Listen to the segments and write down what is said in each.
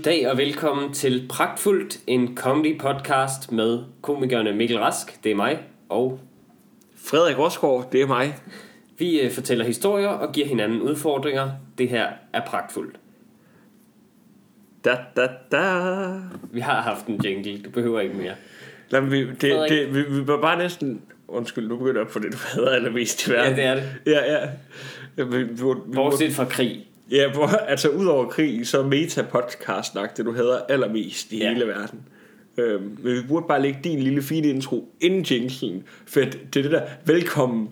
God dag og velkommen til Pragtfuldt, en comedy podcast med komikerne Mikkel Rask, det er mig, og Frederik Rosgaard, det er mig. vi øh, fortæller historier og giver hinanden udfordringer. Det her er Pragtfuldt. Da, da, da. Vi har haft en jingle, du behøver ikke mere. Lad mig, vi, det, Frederik. det, vi, vi var bare næsten... Undskyld, nu begynder jeg på det, du hader allermest i verden. Ja, det er det. Ja, ja. ja vi, vi, vi, Bortset fra krig. Ja, hvor, altså udover krig, så meta-podcast nok det, du hader allermest i Ja. hele verden. Øhm, men vi burde bare lægge din lille fine intro inden jinglen, for det er det der, velkommen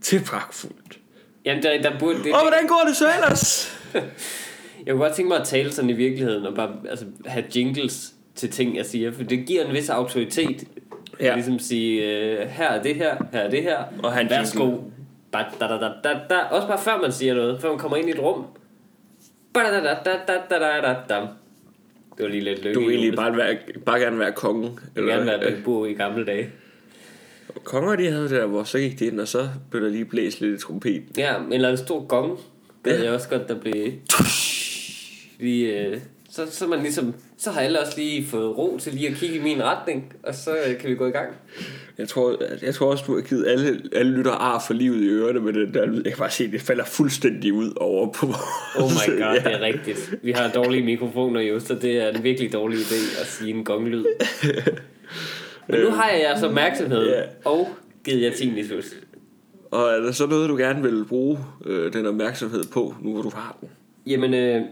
til Pragtfuldt. Jamen, der, der burde... Det, Og hvordan går det så ellers? Jeg kunne godt tænke mig at tale sådan i virkeligheden, og bare altså, have jingles til ting, jeg siger, for det giver en vis autoritet. Ja. Ligesom sige, øh, her er det her, her er det her, Og have en værsgo. Da, da, da, da, da. Også bare før man siger noget, før man kommer ind i et rum. Da, da, da, da, da, da, da. Det var lige lidt lykke. Du vil egentlig bare, være, bare gerne være kongen. Eller, gerne være Bilbo i gamle dage. Konger de havde det der, hvor så gik de ind, og så blev der lige blæst lidt i trompeten. Ja, eller en stor gong. Det ja. jeg også godt, der blev lige øh, så, så, man ligesom, så har alle også lige fået ro til lige at kigge i min retning, og så øh, kan vi gå i gang. Jeg tror, jeg tror også, du har givet alle, alle lytter ar for livet i ørerne med den der lyd. Jeg kan bare se, at det falder fuldstændig ud over på Oh my god, ja. det er rigtigt. Vi har dårlige mikrofoner jo, så det er en virkelig dårlig idé at sige en gonglyd. Men nu har jeg jeres opmærksomhed, Ja. og givet jer tinnitus. Og er der så noget, du gerne vil bruge øh, den opmærksomhed på, nu hvor du har den? Jamen, øh,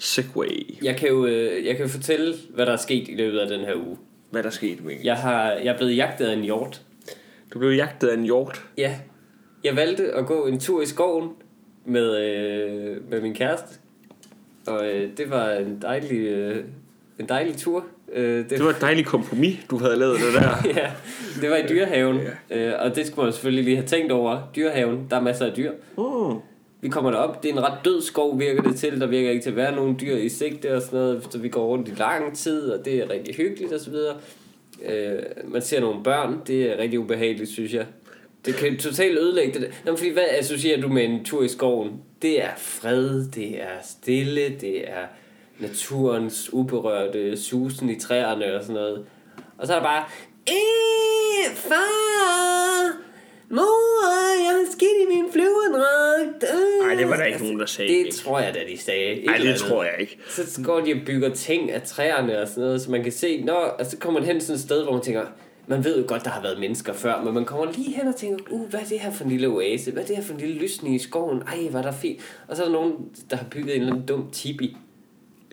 Segway. jeg, kan jo, øh, jeg kan jo fortælle, hvad der er sket i løbet af den her uge. Hvad er der sket, Mikkel? Jeg, har, jeg er blevet jagtet af en hjort. Du blev jagtet af en hjort. Ja, jeg valgte at gå en tur i skoven med, øh, med min kæreste. Og øh, det var en dejlig, øh, en dejlig tur. Øh, Det var et dejligt kompromis, du havde lavet det der. ja, det var i dyrehaven. Øh, og det skulle man selvfølgelig lige have tænkt over. Dyrehaven, der er masser af dyr. Mm. Vi kommer derop, det er en ret død skov, virker det til. Der virker ikke til at være nogen dyr i sigte og sådan noget. Så vi går rundt i lang tid, og det er rigtig hyggeligt og så videre. Øh, man ser nogle børn, det er rigtig ubehageligt, synes jeg. Det kan totalt ødelægge det. Jamen, fordi hvad associerer du med en tur i skoven? Det er fred, det er stille, det er naturens uberørte susen i træerne og sådan noget. Og så er der bare, Øh, far! Mor, jeg har skidt i min flyverdragt. Øh. Ej, det var der ikke nogen, der sagde, Det ikke? tror jeg da, de sagde. Nej, det tror jeg ikke. Så går de og bygger ting af træerne og sådan noget, så man kan se, når, og så kommer man hen sådan et sted, hvor man tænker, man ved jo godt, der har været mennesker før, men man kommer lige hen og tænker, uh, hvad er det her for en lille oase? Hvad er det her for en lille lysning i skoven? Ej, hvor er der fint. Og så er der nogen, der har bygget en eller anden dum tipi.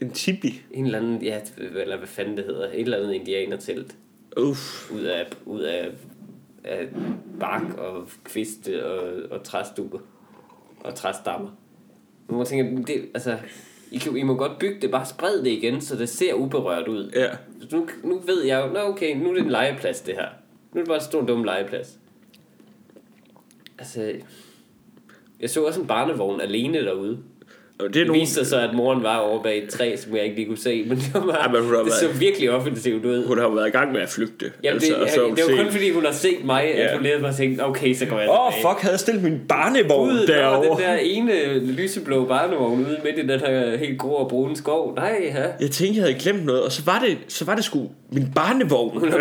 En tipi. En eller anden, ja, eller hvad fanden det hedder, et eller andet indianertelt. Uff. Ud af, ud af, af bark og kviste og, og træstubber og træstammer. Men man tænker, det, altså, I, kan, I må godt bygge det, bare spred det igen, så det ser uberørt ud. Ja. Nu, nu ved jeg jo, nå okay, nu er det en legeplads det her. Nu er det bare en stor dum legeplads. Altså, jeg så også en barnevogn alene derude. Og det er Det viste sig så, at moren var over bag et træ, som jeg ikke lige kunne se, men det, var Ej, men hun har det så været- virkelig offensivt ud. Hun har været i gang med at flygte. Jamen, det, og så har hun det var kun fordi, hun har set mig, at Ja. hun ledte mig og tænkte, okay, så går jeg Åh, oh, tilbage. fuck, havde jeg stillet min barnevogn Gud, der var den derovre. der ene lyseblå barnevogn ude midt i den her helt grå og brune skov. Nej, ja. Jeg tænkte, jeg havde glemt noget, og så var det, så var det sgu min barnevogn. hun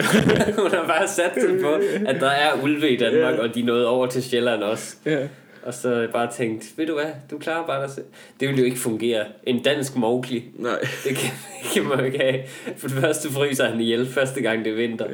har bare sat sig på, at der er ulve i Danmark, Ja. og de nåede over til Sjælland også. ja. Og så bare tænkt, ved du hvad, du klarer bare dig selv. Det vil jo ikke fungere. En dansk Mowgli, Nej, det kan, det kan man jo ikke have. For det første fryser han ihjel første gang det er vinter.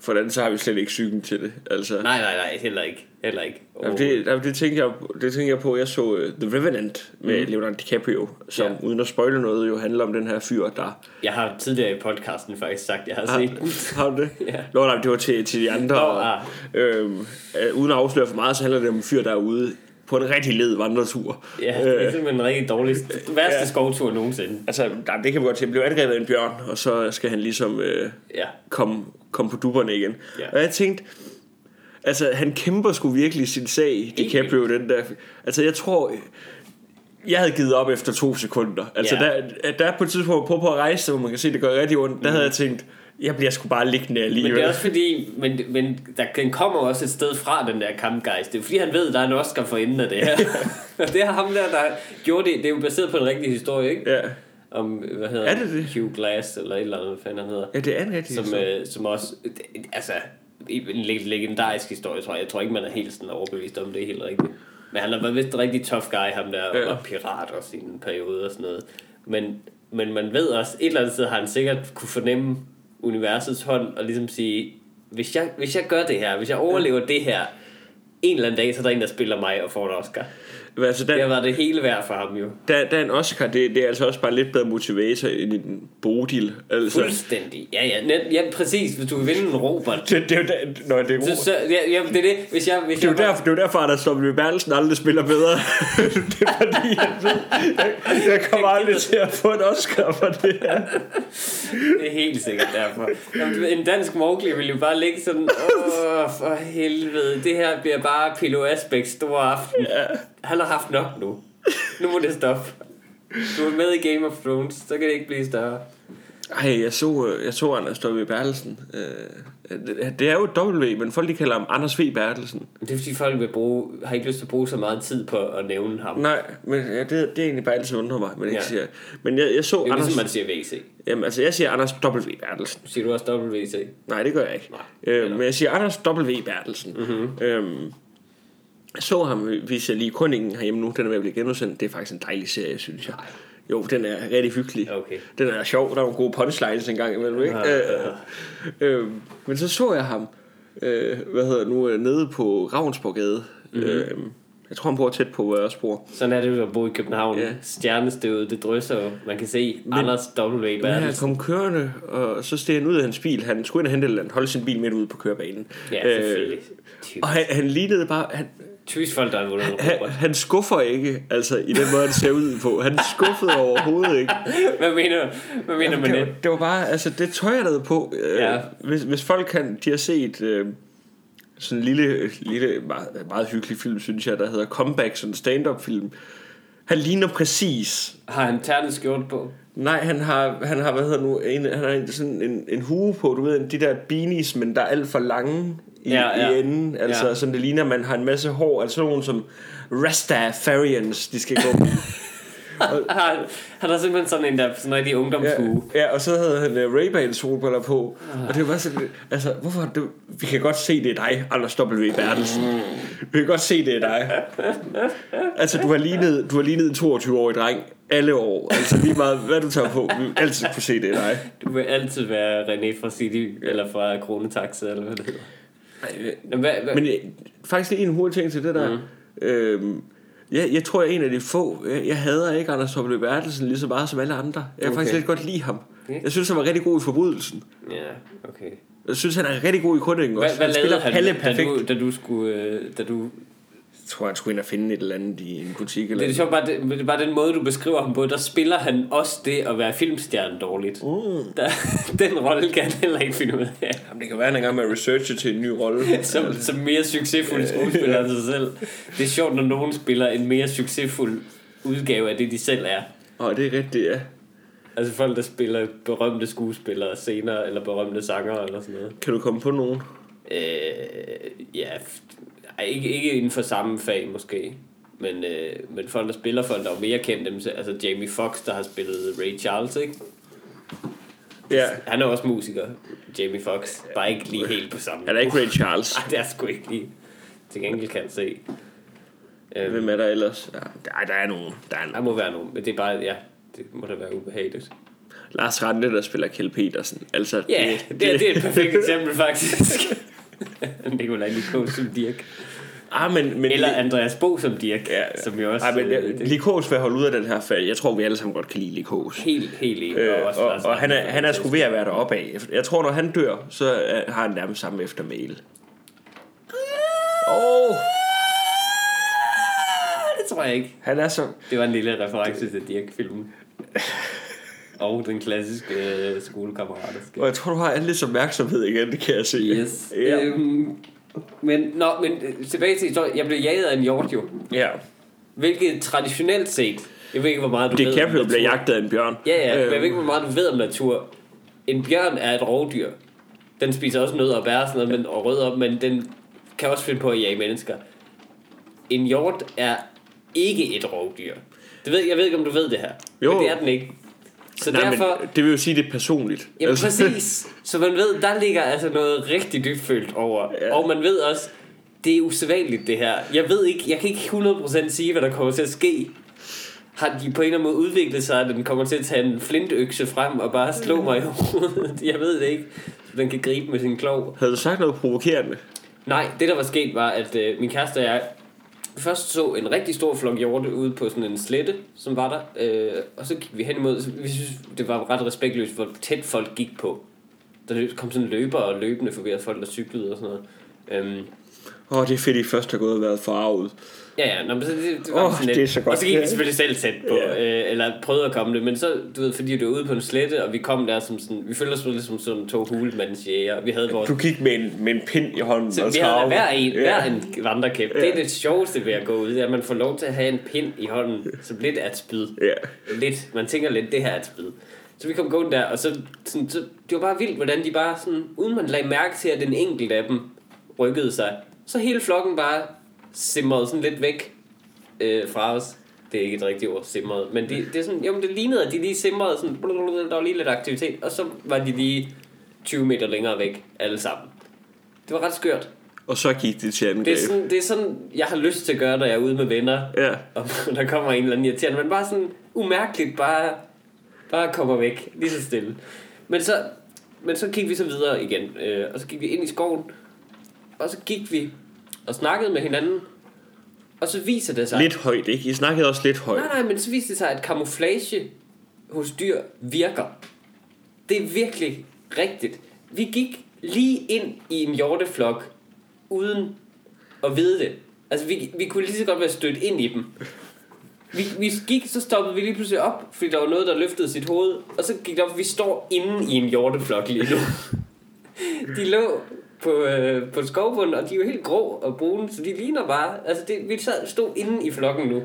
For den så har vi slet ikke cyklen til det. Altså. Nej, nej, nej, heller ikke. Heller ikke. Jamen, det, jamen, det, tænker jeg, det tænker jeg på, jeg så uh, The Revenant med Mm. Leonardo DiCaprio, som Ja. uden at spoile noget, jo handler om den her fyr, der... Jeg har tidligere i podcasten faktisk sagt, jeg har set den. Har, har du det? Ja. Nå, nej, det var til, til de andre. Nå, og, ah. øhm, øh, uden at afsløre for meget, så handler det om en fyr, der er ude på en rigtig led vandretur. Ja, det er simpelthen en rigtig dårlig, værste Ja. skovtur nogensinde. Altså, nej, det kan vi godt til. Han blev angrebet af en bjørn, og så skal han ligesom øh, Ja. komme, komme på dupperne igen. Ja. Og jeg tænkte, altså, han kæmper sgu virkelig sin sag, DiCaprio, den der. Altså, jeg tror, jeg havde givet op efter to sekunder. Altså, Ja. der, der er på et tidspunkt på, på at rejse, hvor man kan se, det gør rigtig ondt. Der havde jeg tænkt, jeg bliver sgu bare liggende alligevel. Men det er også fordi, men, men der, den kommer også et sted fra, den der kampgejst. Det er fordi, han ved, at der er en Oscar for enden af det her. og det har ham der, der gjorde det. Det er jo baseret på en rigtig historie, ikke? Ja. om hvad hedder Er det det? Hugh Glass, eller et eller andet, hvad fanden han hedder. Ja, det er en rigtig Som, historie. øh, som også, altså, en leg- legendarisk historie, tror jeg. Jeg tror ikke, man er helt sådan overbevist om, det er helt rigtigt. Men han har været vist en rigtig tough guy, ham der, og Ja. var pirat også i en periode og sådan noget. Men, men man ved også, et eller andet sted har han sikkert kunne fornemme universets hånd, og ligesom sige, hvis jeg, hvis jeg gør det her, hvis jeg overlever det her, en eller anden dag, så er der en, der spiller mig og får en Oscar. Altså, Det har været det hele værd for ham jo. der, der er en Oscar, det, det er altså også bare lidt bedre motivator end en Bodil. Altså, Fuldstændig. Ja, ja, net, ja, præcis. Hvis du vil vinde en Robert. det, det, er jo der, det, er, Så, så, ja, ja, det er det. Hvis jeg, hvis det, er jeg derfor, det er jo derfor, at der står W. Bertelsen aldrig spiller bedre. det er fordi, jeg, jeg, jeg kommer aldrig til at få en Oscar for det her. Det er helt sikkert derfor. Jamen, en dansk Mowgli vil jo bare ligge sådan, åh, for helvede, det her bliver bare Pilo Asbæks store aften. Han har haft nok nu. Nu må det stoppe. Du er med i Game of Thrones, så kan det ikke blive større. Ej, jeg så, øh, jeg så Anders W. Bertelsen. Øh, det- er jo et W, men folk de kalder ham Anders V. Bertelsen. Det er fordi folk vil bruge, har ikke lyst til at bruge så meget tid på at nævne ham. Nej, men ja, det, det er egentlig bare altid undrer mig, men ikke Ja. siger. Men jeg, jeg så Det er jo Anders... ligesom man siger VC. Jamen, altså, jeg siger Anders W. Bertelsen. Siger du også WC? Nej, det gør jeg ikke. Nej, øh, men jeg siger Anders W. Bertelsen. Mm-hmm. Øhm, jeg så ham, hvis jeg lige Krønningen herhjemme nu, den er ved at blive genudsendt. Det er faktisk en dejlig serie, synes jeg. Jo, den er rigtig hyggelig. Okay. Den er sjov, der er nogle gode punchlines engang imellem, ikke? Ja, Øh, øh, men så så jeg ham, øh, hvad hedder nu, øh, nede på Ravnsborgade. Mm-hmm. Øh, jeg tror, han bor tæt på, hvor jeg også bor. Sådan er det jo at bo i København. Ja. Ja. Stjernestøvet, det drysser jo. Man kan se Men, Anders W. Men han kom kørende, og så steg han ud af hans bil. Han skulle ind og hente eller holde sin bil midt ude på kørebanen. Ja, selvfølgelig. og han, han lignede bare... Han, Typisk folk, der vundet en han, han skuffer ikke, altså i den måde, han ser ud på. Han skuffede overhovedet ikke. Hvad mener, hvad mener man det, det? var, det var bare, altså det tøj, jeg havde på. Øh, Ja. hvis, hvis folk kan, de har set øh, sådan en lille, lille meget, meget hyggelig film, synes jeg, der hedder Comeback, sådan en stand-up film. Han ligner præcis Har han ternet skjort på? Nej, han har, han har hvad hedder nu, en, han har en, sådan en, en hue på, du ved, de der beanies, men der er alt for lange i, Ja, ja. i enden. Altså, Ja. ja. som det ligner, man har en masse hår, altså nogle som Rastafarians, de skal gå med. Har, han har simpelthen sådan en der, sådan rigtig ja, ungdomshue. ja, og så havde han uh, Ray-Ban solbriller på, og det var sådan, altså, hvorfor, du, vi kan godt se, det er dig, Anders W. Bertelsen. Vi kan godt se, det er dig. Altså, du har lignet, du har lignet en 22-årig dreng alle år. Altså, lige meget, hvad du tager på, vi vil altid kunne se, det er dig. Du vil altid være René fra City, eller fra Kronetaxa, eller hvad det hedder. Hvad, hvad, Men øh, faktisk lige en hurtig ting til det der. Mm. Øhm, jeg, jeg tror, jeg er en af de få. Jeg, jeg hader ikke Anders W. Bertelsen lige så meget som alle andre. Jeg kan Okay. faktisk lidt godt lide ham. Okay. Jeg synes, han var rigtig god i forbrydelsen. ja, okay. Jeg synes, han er rigtig god i Krønningen Hvad, også. hvad han lavede spiller han, da du, da du skulle, øh, da du tror, han skulle ind og finde et eller andet i en butik. Eller Det er sjovt, bare, det, bare den måde, du beskriver ham på. Der spiller han også det at være filmstjerne dårligt. Mm. Der, den rolle kan han heller ikke finde ud af. Jamen, det kan være, at han er i gang med at researche til en ny rolle. Som, som mere succesfuld skuespiller end sig selv. Det er sjovt, når nogen spiller en mere succesfuld udgave af det, de selv er. Og det er rigtigt, ja. Altså folk, der spiller berømte skuespillere senere, eller berømte sanger, eller sådan noget. Kan du komme på nogen? Øh, ja, ej, ikke, ikke inden for samme fag måske. Men, øh, men folk, der spiller folk, der er mere kendt dem, så- altså Jamie Foxx, der har spillet Ray Charles, ikke? Ja. Han er også musiker, Jamie Foxx. Bare ikke lige helt på samme Er der ikke Ray Charles? Ej, det er sgu ikke lige. Til gengæld kan jeg se. Øhm, Hvem er der ellers? Ja, der, der er nogen. Der er der nogen. må være nogen, men det er bare, ja, det må da være ubehageligt. Lars Rante, der spiller Kjeld Petersen. Altså, Ja, det, det, det er et perfekt eksempel faktisk. Nikolaj Likos som Dirk. Ah, men, men Eller Andreas Bo som Dirk, Ja, som jo også... Ej, men øh, det, Likos vil holde ud af den her fag. Jeg tror, vi alle sammen godt kan lide Likos. Helt, helt enig. Øh, også og, og han er, han er sgu ved at være deroppe af. Jeg tror, når han dør, så øh, har han nærmest samme eftermæl. Åh, oh, Det tror jeg ikke. han er så... Det var en lille reference til Dirk-filmen. Og den klassiske øh, skolekammerat. Og jeg tror, du har alles opmærksomhed igen, det kan jeg se. Yes. Ja. Øhm, men, nå, men øh, tilbage til historien. Jeg blev jaget af en hjort jo. ja. Hvilket traditionelt set... Jeg ved ikke, hvor meget du ved om DiCaprio bliver jagtet af en bjørn. Ja, ja, men jeg ved Øh, ikke, hvor meget du ved om natur. En bjørn er et rovdyr. Den spiser også nødder og bær og sådan noget, men, og rødder, men den kan også finde på at jage mennesker. En hjort er ikke et rovdyr. Det ved, jeg ved ikke, om du ved det her. Jo. Men det er den ikke. Så Nej, derfor... men det vil jo sige, det er personligt. Jamen præcis. Så man ved, der ligger altså noget rigtig dybfølt over. Ja. Ja. Og man ved også, det er usædvanligt det her. Jeg ved ikke, jeg kan ikke 100% sige, hvad der kommer til at ske. Har de på en eller anden måde udviklet sig, at den kommer til at tage en flintøkse frem og bare slå mig i hovedet? Jeg ved det ikke. Den kan gribe med sin klov. Havde du sagt noget provokerende? Nej, det der var sket var, at øh, min kæreste og jeg først så en rigtig stor flok hjorte ude på sådan en slette, som var der. Øh, og så gik vi hen imod, så vi synes, det var ret respektløst, hvor tæt folk gik på. Der kom sådan løber og løbende forbi folk der cyklede og sådan noget. Øhm, Åh, oh, det er fedt, I først har gået og været forarvet ja, ja, nå, men så det, det var Åh, sådan det lidt. er så godt. Og så gik vi selvfølgelig selv tæt på, Ja. øh, eller prøvede at komme det, men så, du ved, fordi det var ude på en slette, og vi kom der som sådan, vi følte os lidt som sådan to hulemandsjæger. Vi havde vores Du gik med en, med en pind i hånden Så og vi havde hver en, Ja. hver en vandrekæp. Det Ja. er det sjoveste ved at gå ud, det at man får lov til at have en pind i hånden, som lidt er et spyd. Ja. Lidt. Man tænker lidt, det her er et spyd. Så vi kom gående der, og så, sådan, så det var bare vildt, hvordan de bare sådan, uden man lagde mærke til, at den enkelte af dem rykkede sig, så hele flokken bare simrede sådan lidt væk øh, fra os. Det er ikke et rigtigt ord, simrede. Men det, det, er sådan, jo, men det lignede, at de lige simrede sådan, der var lige lidt aktivitet, og så var de lige 20 meter længere væk, alle sammen. Det var ret skørt. Og så gik det til angreb. Det er, sådan, det er sådan, jeg har lyst til at gøre, når jeg er ude med venner, Ja. og der kommer en eller anden irriterende, men bare sådan umærkeligt, bare, bare kommer væk, lige så stille. Men så, men så gik vi så videre igen, øh, og så gik vi ind i skoven, og så gik vi og snakkede med hinanden, og så viser det sig... Lidt højt, ikke? I snakkede også lidt højt. Nej, nej, men så viste det sig, at kamuflage hos dyr virker. Det er virkelig rigtigt. Vi gik lige ind i en hjorteflok, uden at vide det. Altså, vi, vi kunne lige så godt være stødt ind i dem. Vi, vi gik, så stoppede vi lige pludselig op, fordi der var noget, der løftede sit hoved. Og så gik det op, vi står inde i en hjorteflok lige nu. De lå på, øh, på skovbunden, og de er jo helt grå og brune, så de ligner bare... Altså, det, vi sad, stod inde i flokken nu.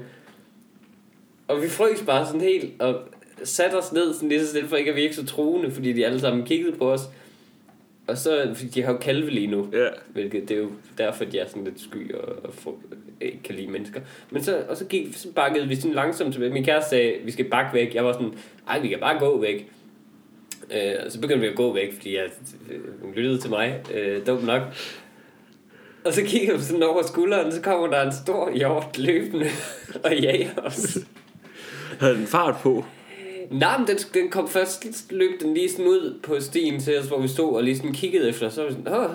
Og vi frøs bare sådan helt, og satte os ned sådan lige så stille, for ikke at virke så truende, fordi de alle sammen kiggede på os. Og så, fordi de har jo kalve lige nu, Ja. hvilket det er jo derfor, de er sådan lidt sky og, og få, ikke kan lide mennesker. Men så, og så, gik, så bakkede vi sådan langsomt tilbage. Min kæreste sagde, vi skal bakke væk. Jeg var sådan, ej, vi kan bare gå væk. Øh, og så begyndte vi at gå væk, fordi jeg øh, hun lyttede til mig. Øh, dumt nok. Og så kigger vi sådan over skulderen, så kommer der en stor hjort løbende og jager os. Havde den fart på. Nej, men den, den kom først, løb den lige sådan ud på stien til os, hvor vi stod og lige sådan kiggede efter, så var vi sådan, Åh,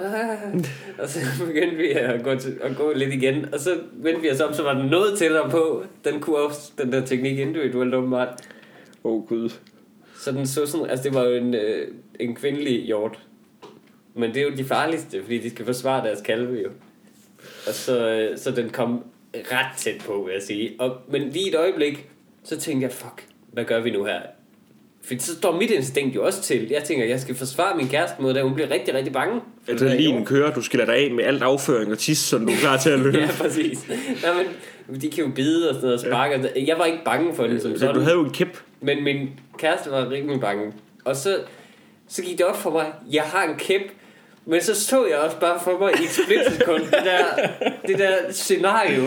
og så begyndte vi at gå, til, at gå lidt igen, og så vendte vi os om, så var den noget tættere på, den kunne også, den der teknik individuelt åbenbart, Åh, oh, gud så den så sådan, altså det var jo en, øh, en kvindelig hjort, men det er jo de farligste, fordi de skal forsvare deres kalve jo, og så, øh, så den kom ret tæt på, vil jeg sige, og, men lige et øjeblik, så tænkte jeg, fuck, hvad gør vi nu her? For så står mit instinkt jo også til. Jeg tænker, jeg skal forsvare min kæreste mod det. Hun bliver rigtig, rigtig bange. det her Adrenalin kører, du skiller dig af med alt afføring og tis, så du er klar til at løbe. Ja, præcis. Nej, men, de kan jo bide og sådan noget og sparke. Jeg var ikke bange for den som Så sådan. du havde jo en kæp. Men min kæreste var rimelig bange. Og så, så gik det op for mig, jeg har en kæp. Men så så jeg også bare for mig i et splitsekund det der, det der scenario,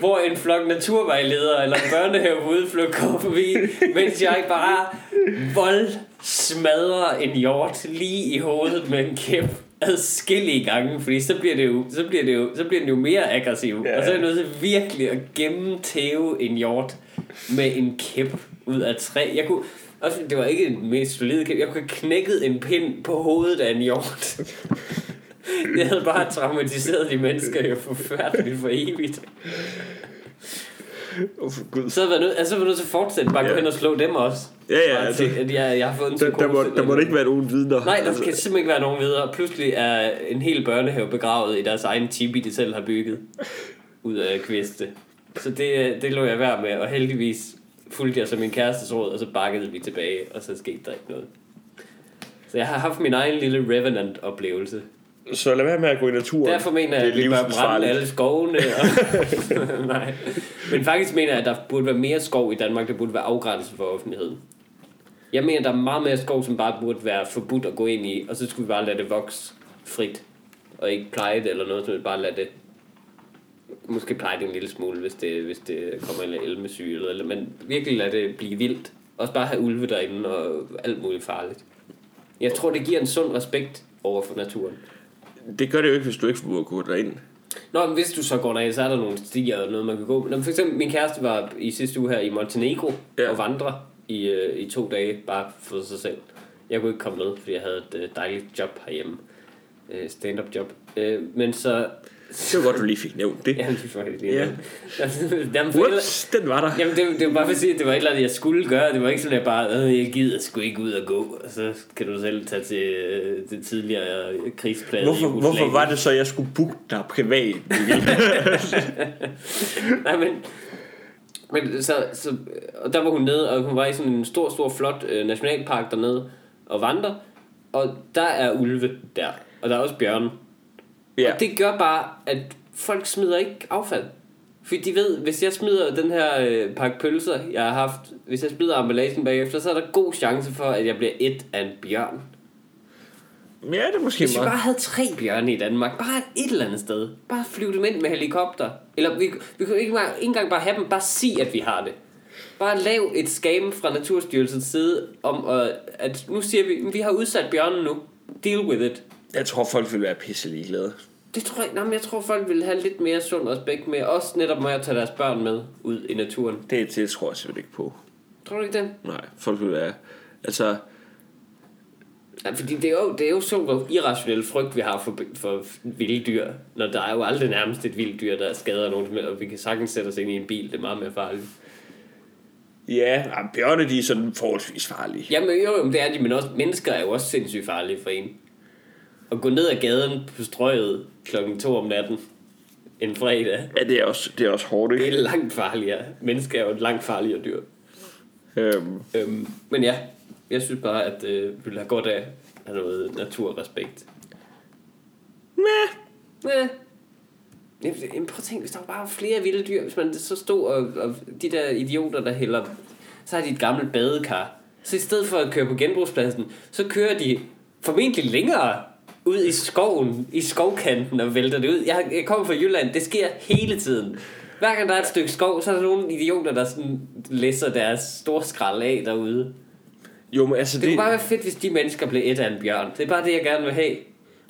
hvor en flok naturvejledere eller en børnehaveudflugt kommer forbi, mens jeg bare vold smadrer en hjort lige i hovedet med en kæp adskillige gange, fordi så bliver det jo, så bliver det jo, så bliver den jo mere aggressiv. Ja. Og så er jeg nødt til virkelig at gennemtæve en hjort med en kæp ud af træ. Jeg kunne, også, det var ikke en mest solide kæp. Jeg kunne have knækket en pind på hovedet af en hjort. Det havde bare traumatiseret de mennesker jo forfærdeligt for evigt. Oh, gud. Så havde jeg nødt, altså, jeg var nødt til at fortsætte bare gå Ja. hen og slå dem også. Ja, ja, altså, at jeg, jeg har fået en der, der, må, der må ikke være nogen vidner. Nej, der altså, kan simpelthen ikke være nogen videre. Pludselig er en hel børnehave begravet i deres egen tipi, de selv har bygget. Ud af kviste. Så det, det lå jeg værd med, og heldigvis fulgte jeg så min kærestes råd, og så bakkede vi tilbage, og så skete der ikke noget. Så jeg har haft min egen lille Revenant-oplevelse. Så lad være med at gå i naturen. Derfor mener jeg, at vi bør brænde alle skovene. Og... Nej. Men faktisk mener jeg, at der burde være mere skov i Danmark, der burde være afgrænset for offentligheden. Jeg mener, der er meget mere skov, som bare burde være forbudt at gå ind i, og så skulle vi bare lade det vokse frit. Og ikke pleje det eller noget, så vi bare lade det... Måske pleje det en lille smule, hvis det, hvis det kommer en elmesyge, eller, eller, men virkelig lade det blive vildt, også bare have ulve derinde og alt muligt farligt. Jeg tror, det giver en sund respekt over for naturen. Det gør det jo ikke, hvis du ikke må gå derind. Nå, men hvis du så går derind, så er der nogle stier og noget, man kan gå. Nå, men for eksempel, min kæreste var i sidste uge her i Montenegro ja. og vandre i, øh, i to dage, bare for sig selv. Jeg kunne ikke komme med, fordi jeg havde et øh, dejligt job herhjemme. Øh, stand-up job. Øh, men så... Det var godt, du lige fik nævnt det. Ja, det var faktisk lige Ja. ja. Jamen, for et eller- Whoops, den var der. Jamen, det, det var bare for at sige, at det var et eller andet, jeg skulle gøre. Det var ikke sådan, at jeg bare, øh, jeg gider sgu ikke ud og gå. Og så kan du selv tage til øh, det tidligere Hvorfor, i hvorfor Jugoslavien. var det så, at jeg skulle booke dig privat? Nej, men... Men så, så, og der var hun nede, og hun var i sådan en stor, stor, flot øh, nationalpark dernede og vandre. Og der er ulve der, og der er også bjørne. Ja. Det gør bare, at folk smider ikke affald. Fordi de ved, hvis jeg smider den her øh, pakke pølser, jeg har haft, hvis jeg smider emballagen bagefter, så er der god chance for, at jeg bliver et af en bjørn. ja, det er måske Hvis vi bare havde tre bjørne i Danmark, bare et eller andet sted, bare flyve dem ind med helikopter. Eller vi, vi kunne ikke, bare, ikke engang bare have dem, bare sige, at vi har det. Bare lav et skam fra Naturstyrelsens side om, at, at nu siger vi, at vi har udsat bjørnen nu. Deal with it. Jeg tror, folk vil være pisse ligeglade. Det tror jeg, nej, men jeg tror, folk vil have lidt mere sund respekt med, også netop med at tage deres børn med ud i naturen. Det, det tror jeg simpelthen ikke på. Tror du ikke det? Nej, folk vil være... Altså, Ja, fordi det er jo, det er jo så hvor irrationel frygt, vi har for, for vilde dyr. Når der er jo aldrig nærmest et vildt dyr, der skader nogen, og vi kan sagtens sætte os ind i en bil. Det er meget mere farligt. ja, nej, bjørne, de er sådan forholdsvis farlige. Jamen jo, jo, det er de, men også mennesker er jo også sindssygt farlige for en. At gå ned ad gaden på strøget klokken 2 om natten en fredag, Ja, det er også, det er også hårdt, det ikke? er langt farligere. Mennesker er jo et langt farligere dyr. Øhm, Øhm, men ja, jeg synes bare, at øh, vi vil have godt af, af noget naturrespekt. Ja. Jamen, jamen, prøv at tænke, hvis der var bare flere vilde dyr, hvis man så stod og, og de der idioter, der hælder, så har de et gammelt badekar. Så i stedet for at køre på genbrugspladsen, så kører de formentlig længere ud i skoven, i skovkanten og vælter det ud. Jeg, jeg kommer fra Jylland, det sker hele tiden. Hver gang der er et stykke skov, så er der nogle idioter, der sådan læser deres store skrald af derude. Jo, men altså Det det... kunne bare være fedt, hvis de mennesker blev et af en bjørn. Det er bare det, jeg gerne vil have.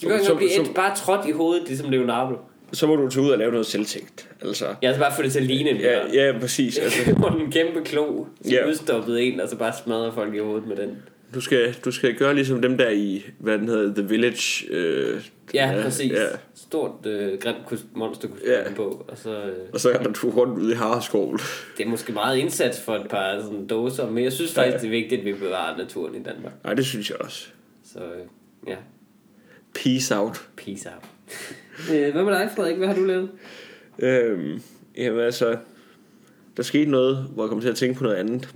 De Så- ikke blive så- et, bare trådt i hovedet, ligesom Leonardo. Så må du tage ud og lave noget selvtægt. Altså, Jeg skal bare få det til at ligne en ja, ja, præcis. Altså, Hvor en kæmpe klo, som Ja. udstoppet en, og så bare smadrer folk i hovedet med den. Du, skal, du skal gøre ligesom dem der i, hvad den hedder, The Village. Øh, Ja, ja præcis. Ja. Stort øh, grimt monster Ja. ja. på. Og så, øh, Og så er der to rundt ude i Harskoven. det er måske meget indsats for et par sådan dåser, men jeg synes faktisk, det er vigtigt, at vi bevarer naturen i Danmark. Nej, det synes jeg også. Så øh, ja, Peace out. peace out. øh, hvad med dig, Frederik? Hvad har du lavet? Øhm, jamen altså, der skete noget, hvor jeg kom til at tænke på noget andet.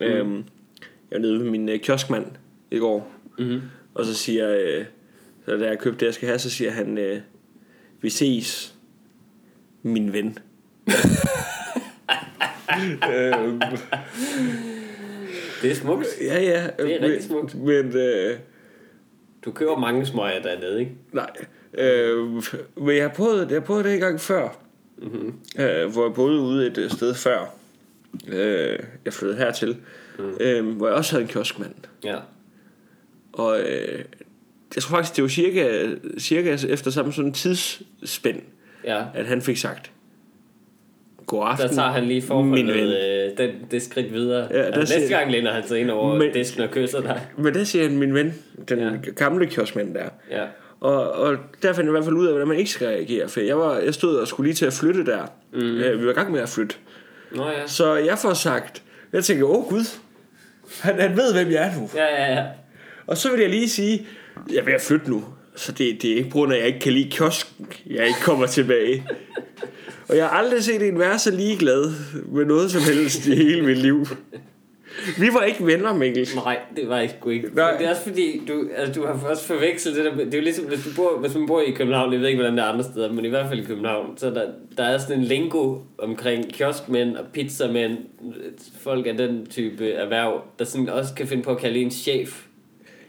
Mm. Øhm, jeg var nede ved min øh, kioskmand i går, Mm-hmm. og så siger øh, så da jeg købte det, jeg skal have, så siger han, øh, vi ses, min ven. Det er smukt. ja, ja. Det er men, rigtig smukt. Men, øh, Du køber mange smøger dernede, ikke? nej. Øh, men jeg har prøvet, jeg har prøvet det en gang før. Mm-hmm. øh, hvor jeg boede ude et øh, sted før. Øh, jeg flyttede hertil. Mm. Øh, hvor jeg også havde en kioskmand. Ja. Og øh, jeg tror faktisk, det var cirka, cirka efter samme sådan tidsspænd, Ja. at han fik sagt, God Der aften, tager han lige min ven. forholdet øh, den, det skridt videre. Ja, der og næste siger- gang læner han sig ind over Men- disken og kysser dig. Men der siger han, min ven, den. Ja. gamle kioskmand der. Ja. Og, og der fandt jeg i hvert fald ud af, hvordan man ikke skal reagere. For jeg, var, jeg stod og skulle lige til at flytte der. Mm. Øh, vi var i gang med at flytte. Nå ja. Så jeg får sagt, jeg tænker, åh gud, han, han ved, hvem jeg er nu. Ja, ja, ja. Og så vil jeg lige sige, jeg er ved at flytte nu. Så det, det er ikke på grund af, at jeg ikke kan lide kiosken, jeg ikke kommer tilbage. Og jeg har aldrig set en være så ligeglad med noget som helst i hele mit liv. Vi var ikke venner, Mikkel. Nej, det var sgu ikke. Nej. Men Det er også fordi, du, altså, du har også forvekslet det der. Det er jo ligesom, hvis, du bor, hvis man bor i København, jeg ved ikke, hvordan det er andre steder, men i hvert fald i København, så der, der er sådan en lingo omkring kioskmænd og pizzamænd, folk af den type erhverv, der sådan også kan finde på at kalde en chef.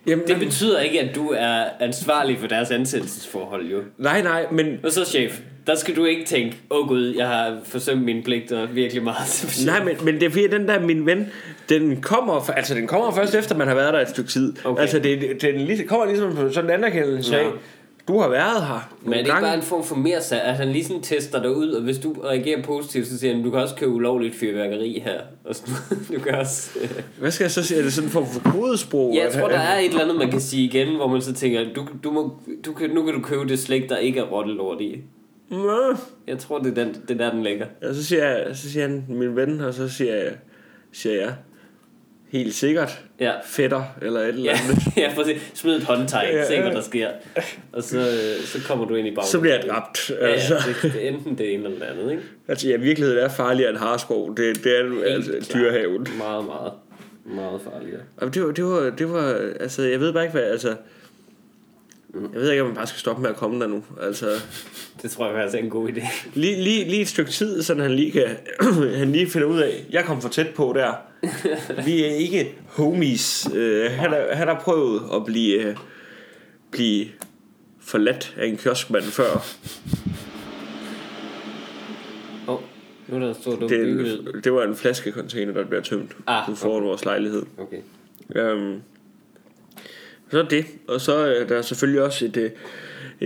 Jamen, Det betyder ikke, at du er ansvarlig for deres ansættelsesforhold, jo. nej, nej, men, Og så chef. Der skal du ikke tænke, åh oh, gud, jeg har forsømt mine pligter virkelig meget. Nej, men, men det er fordi, den der, min ven, den kommer, altså den kommer først efter, man har været der et stykke tid. Okay. Altså, det, den kommer ligesom på sådan en anerkendelse af, Ja. du har været her Men er det ikke bare en form for mere salg? At han lige sådan tester dig ud, og hvis du reagerer positivt, så siger han, du kan også købe ulovligt fyrværkeri her. Og sådan, du kan også... Hvad skal jeg så sige? Er det sådan en form for kodesprog? Ja, jeg tror, der er et eller andet, man kan sige igen, hvor man så tænker, du, du må, du kan, nu kan du købe det slik, der ikke er rottelort i. Nå. Jeg tror, det er, den, det er der, den ligger. Og så siger, jeg, så siger han, min ven, og så siger jeg, siger jeg helt sikkert, Ja. fætter, eller et eller Ja, andet. ja præcis. Smid et håndtegn, Ja, se hvad ja. der sker. Og så, øh, så kommer du ind i baggrunden. Så bliver jeg dræbt. Ja, Altså, ja, det, det, enten det ene eller det andet, ikke? altså ja, virkeligheden er farligere end harskov. Det, det er altså, klart. dyrehaven. Meget, meget, meget farligere. Og det var, det var, det var, altså, jeg ved bare ikke, hvad, altså, jeg ved ikke, om man bare skal stoppe med at komme der nu. Altså, Det tror jeg faktisk er en god idé. lige, lige, lige et stykke tid, så han lige kan, han lige finder ud af, jeg kom for tæt på der. Vi er ikke homies. Uh, han, har, han har prøvet at blive, uh, blive forladt af en kioskmand før. Åh, oh, nu er der stor. Det, det var en flaskecontainer, der bliver tømt Ah, ah, foran vores lejlighed. Okay. Um, så er det. Og så er der selvfølgelig også et, øh,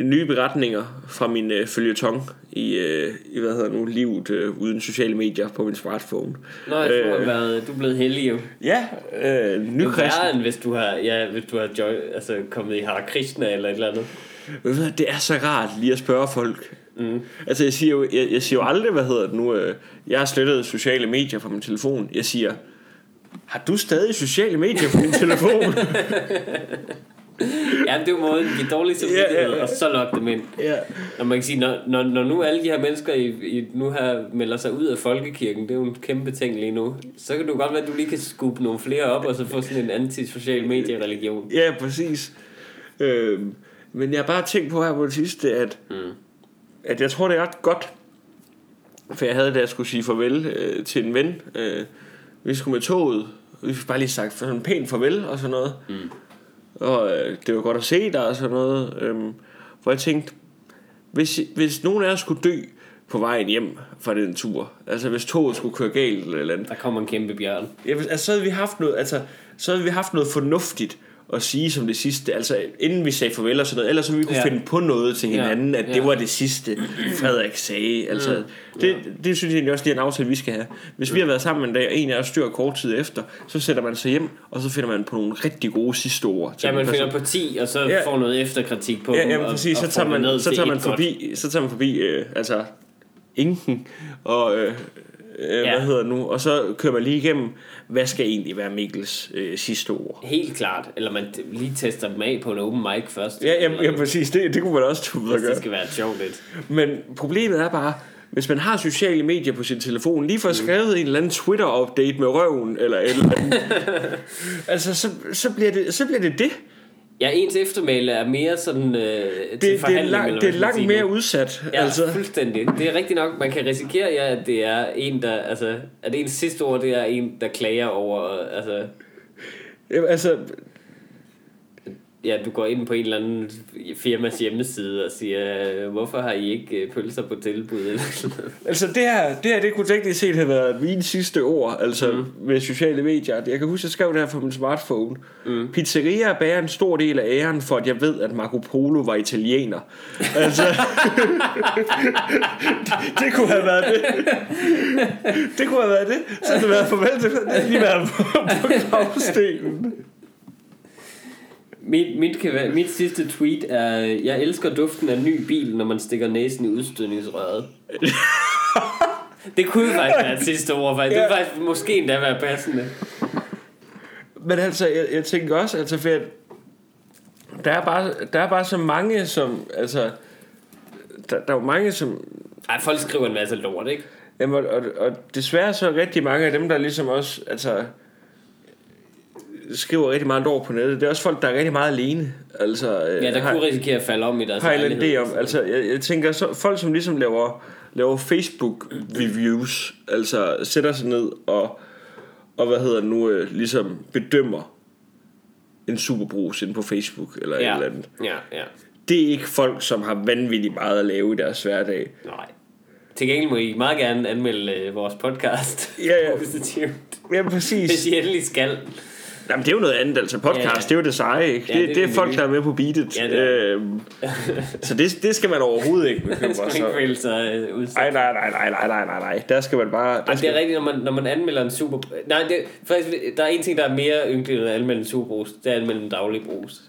nye beretninger fra min uh, følgetong i, uh, i, hvad hedder nu, livet uh, uden sociale medier på min smartphone. Nå, jeg tror, Øh, øh, været, du er blevet heldig jo. Ja, øh, er nykristen. værre, end hvis du har, ja, hvis du har joy, altså, kommet i Hare Krishna eller et eller andet. Ved du Det er så rart lige at spørge folk. Mm. Altså jeg siger, jo, jeg, jeg siger jo aldrig, hvad hedder det nu, øh, jeg har slettet sociale medier fra min telefon. Jeg siger, har du stadig sociale medier på din telefon? Ja, det er jo måden at give dårlig samvittighed, Ja, ja, ja. og så lokke dem ind. ja. Og man kan sige, når, når, når nu alle de her mennesker i, i, nu her melder sig ud af folkekirken, det er jo en kæmpe ting lige nu, så kan du godt være, at du lige kan skubbe nogle flere op, og så få sådan en antisocial mediereligion. Ja, præcis. Øhm, men jeg har bare tænkt på her på det sidste, at, mm. at jeg tror, det er ret godt. For jeg havde, da jeg skulle sige farvel øh, til en ven. Øh, vi skulle med toget. Vi fik bare lige sagt sådan pænt farvel og sådan noget. Mm. Og øh, det var godt at se dig og sådan noget. Øhm, hvor jeg tænkte, hvis, hvis nogen af os skulle dø på vejen hjem fra den tur, altså hvis toget skulle køre galt eller et eller andet, Der kommer en kæmpe bjørn. Ja, altså, så havde vi haft noget, altså, så havde vi haft noget fornuftigt at sige som det sidste, altså inden vi sagde farvel og sådan noget, ellers så vi kunne Ja. ja. finde på noget til Ja. hinanden, at det Ja. var det sidste, Frederik sagde. Altså, mm. det, det synes jeg egentlig også, det er en aftale, vi skal have. Hvis vi har været sammen en dag, og en af os dør kort tid efter, så sætter man sig hjem, og så finder man på nogle rigtig gode sidste ord. til Ja, man finder på 10, og så Ja. får noget efterkritik på Ja, jamen og, præcis, og så tager man, så tager man et godt. forbi, så tager man forbi, øh, altså, inken, og øh, øh, Ja. hvad hedder nu, og så kører man lige igennem, hvad skal egentlig være Mikkels øh, sidste ord. Helt klart. Eller man lige tester dem af på en open mic først. Ja, jamen, jamen præcis, det, det kunne man også og hvis det gøre. skal være sjovt lidt. Men problemet er bare, hvis man har sociale medier på sin telefon, lige får skrevet en eller anden Twitter-update med røven, eller et eller andet, altså, så, så, bliver det, så bliver det det. Ja, ens eftermæle er mere sådan øh, til Det, det, er, forhandling, lang, eller det er langt mere udsat. Ja, altså. altså. fuldstændig. Det er rigtigt nok. Man kan risikere, ja, at det er en, der... Altså, at ens sidste ord, det er en, der klager over... Altså, Jamen, altså, ja, du går ind på en eller anden firmas hjemmeside og siger, øh, hvorfor har I ikke øh, pølser på tilbud? Altså det her, det her, det kunne teknisk set have været mine sidste ord, altså mm. med sociale medier. Jeg kan huske, jeg skrev det her på min smartphone. Mm. Pizzeria bærer en stor del af æren for, at jeg ved, at Marco Polo var italiener. Altså, det, det kunne have været det. Det kunne have været det. Så havde det været farvel til, det havde lige været på, på. Mit, mit, kan være, mit sidste tweet er, jeg elsker duften af ny bil, når man stikker næsen i udstødningsrøret. det kunne faktisk være et sidste ord, faktisk. Det kunne faktisk måske endda være passende. Men altså, jeg, jeg tænker også, altså, for at der er bare, der er bare så mange, som, altså, der, der er jo mange, som, Ej, folk skriver en masse lort, ikke? Jamen, og, og, og desværre så er rigtig mange af dem, der ligesom også, altså, skriver rigtig meget ord på nettet, det er også folk, der er rigtig meget alene. Altså, øh, Ja, der har, kunne risikere at falde om i deres har en idé om, altså, jeg, jeg tænker, så, folk som ligesom laver, laver Facebook-reviews, altså sætter sig ned og, og hvad hedder det nu, øh, ligesom bedømmer en superbrus inde på Facebook, eller ja. et eller andet. ja, ja. det er ikke folk, som har vanvittigt meget at lave i deres hverdag. Nej. Til gengæld må I meget gerne anmelde øh, vores podcast. Ja, ja. Positivt. Ja, Hvis præcis. I endelig skal. Jamen, det er jo noget andet, altså podcast, Ja, ja. det er jo det seje, ikke? Ja, det, det det, er det folk, der er med på beatet. Ja, det øhm, så det, det skal man overhovedet ikke bekymre sig ikke øh. Nej, nej, nej, nej, nej, nej, nej, nej. Der skal man bare... Der det skal, er rigtigt, når man, når man anmelder en super... Nej, det, faktisk, der er en ting, der er mere ynkeligt end at anmelde en superbrus. Det er at anmelde en daglig brus.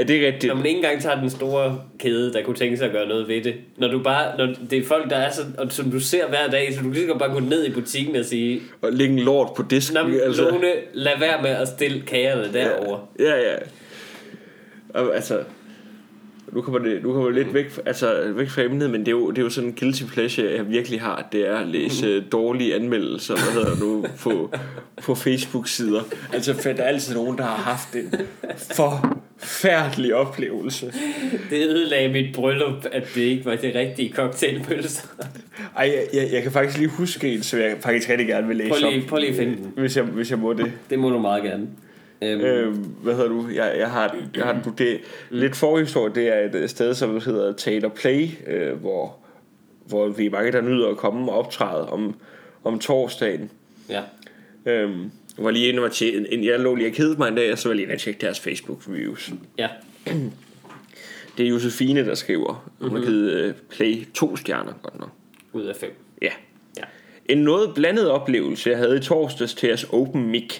Ja, det er rigtigt. Når man ikke engang tager den store kæde, der kunne tænke sig at gøre noget ved det. Når du bare... Når det er folk, der er så... Og som du ser hver dag, så du kan bare gå ned i butikken og sige... Og lægge en lort på disken. Nå, altså. Lone, lad være med at stille kagerne derovre. Ja, ja. Og, altså, nu kommer det, nu kommer det lidt væk, altså, væk fra emnet, men det er, jo, det er jo sådan en guilty pleasure, jeg virkelig har. Det er at læse Mhm. dårlige anmeldelser, hvad hedder det nu, på, på Facebook-sider. Altså, for der er altid nogen, der har haft en forfærdelig oplevelse. Det ødelagde mit bryllup, at det ikke var det rigtige cocktailpølser. Ej, jeg, jeg, jeg kan faktisk lige huske en, som jeg faktisk rigtig gerne vil læse Prøv lige, op, prøv lige at finde den. hvis jeg, hvis jeg må det. Det må du meget gerne. Øhm, Øh, hvad hedder du? Jeg, jeg har, jeg har du det lidt forhistorie. Det er et øh, sted, som hedder Tater Play, øh, hvor, hvor vi er mange, der nyder at komme og optræde om, om torsdagen. ja. Øhm, jeg var lige inde og tjekke, jeg lå lige og kedede mig en dag, og så var jeg lige inde og tjekke deres Facebook reviews. Ja. Det er Josefine, der skriver. Hun har givet øh, Play to stjerner, godt nok. Ud af fem. Ja. Ja. En noget blandet oplevelse, jeg havde i torsdags til jeres Open Mic.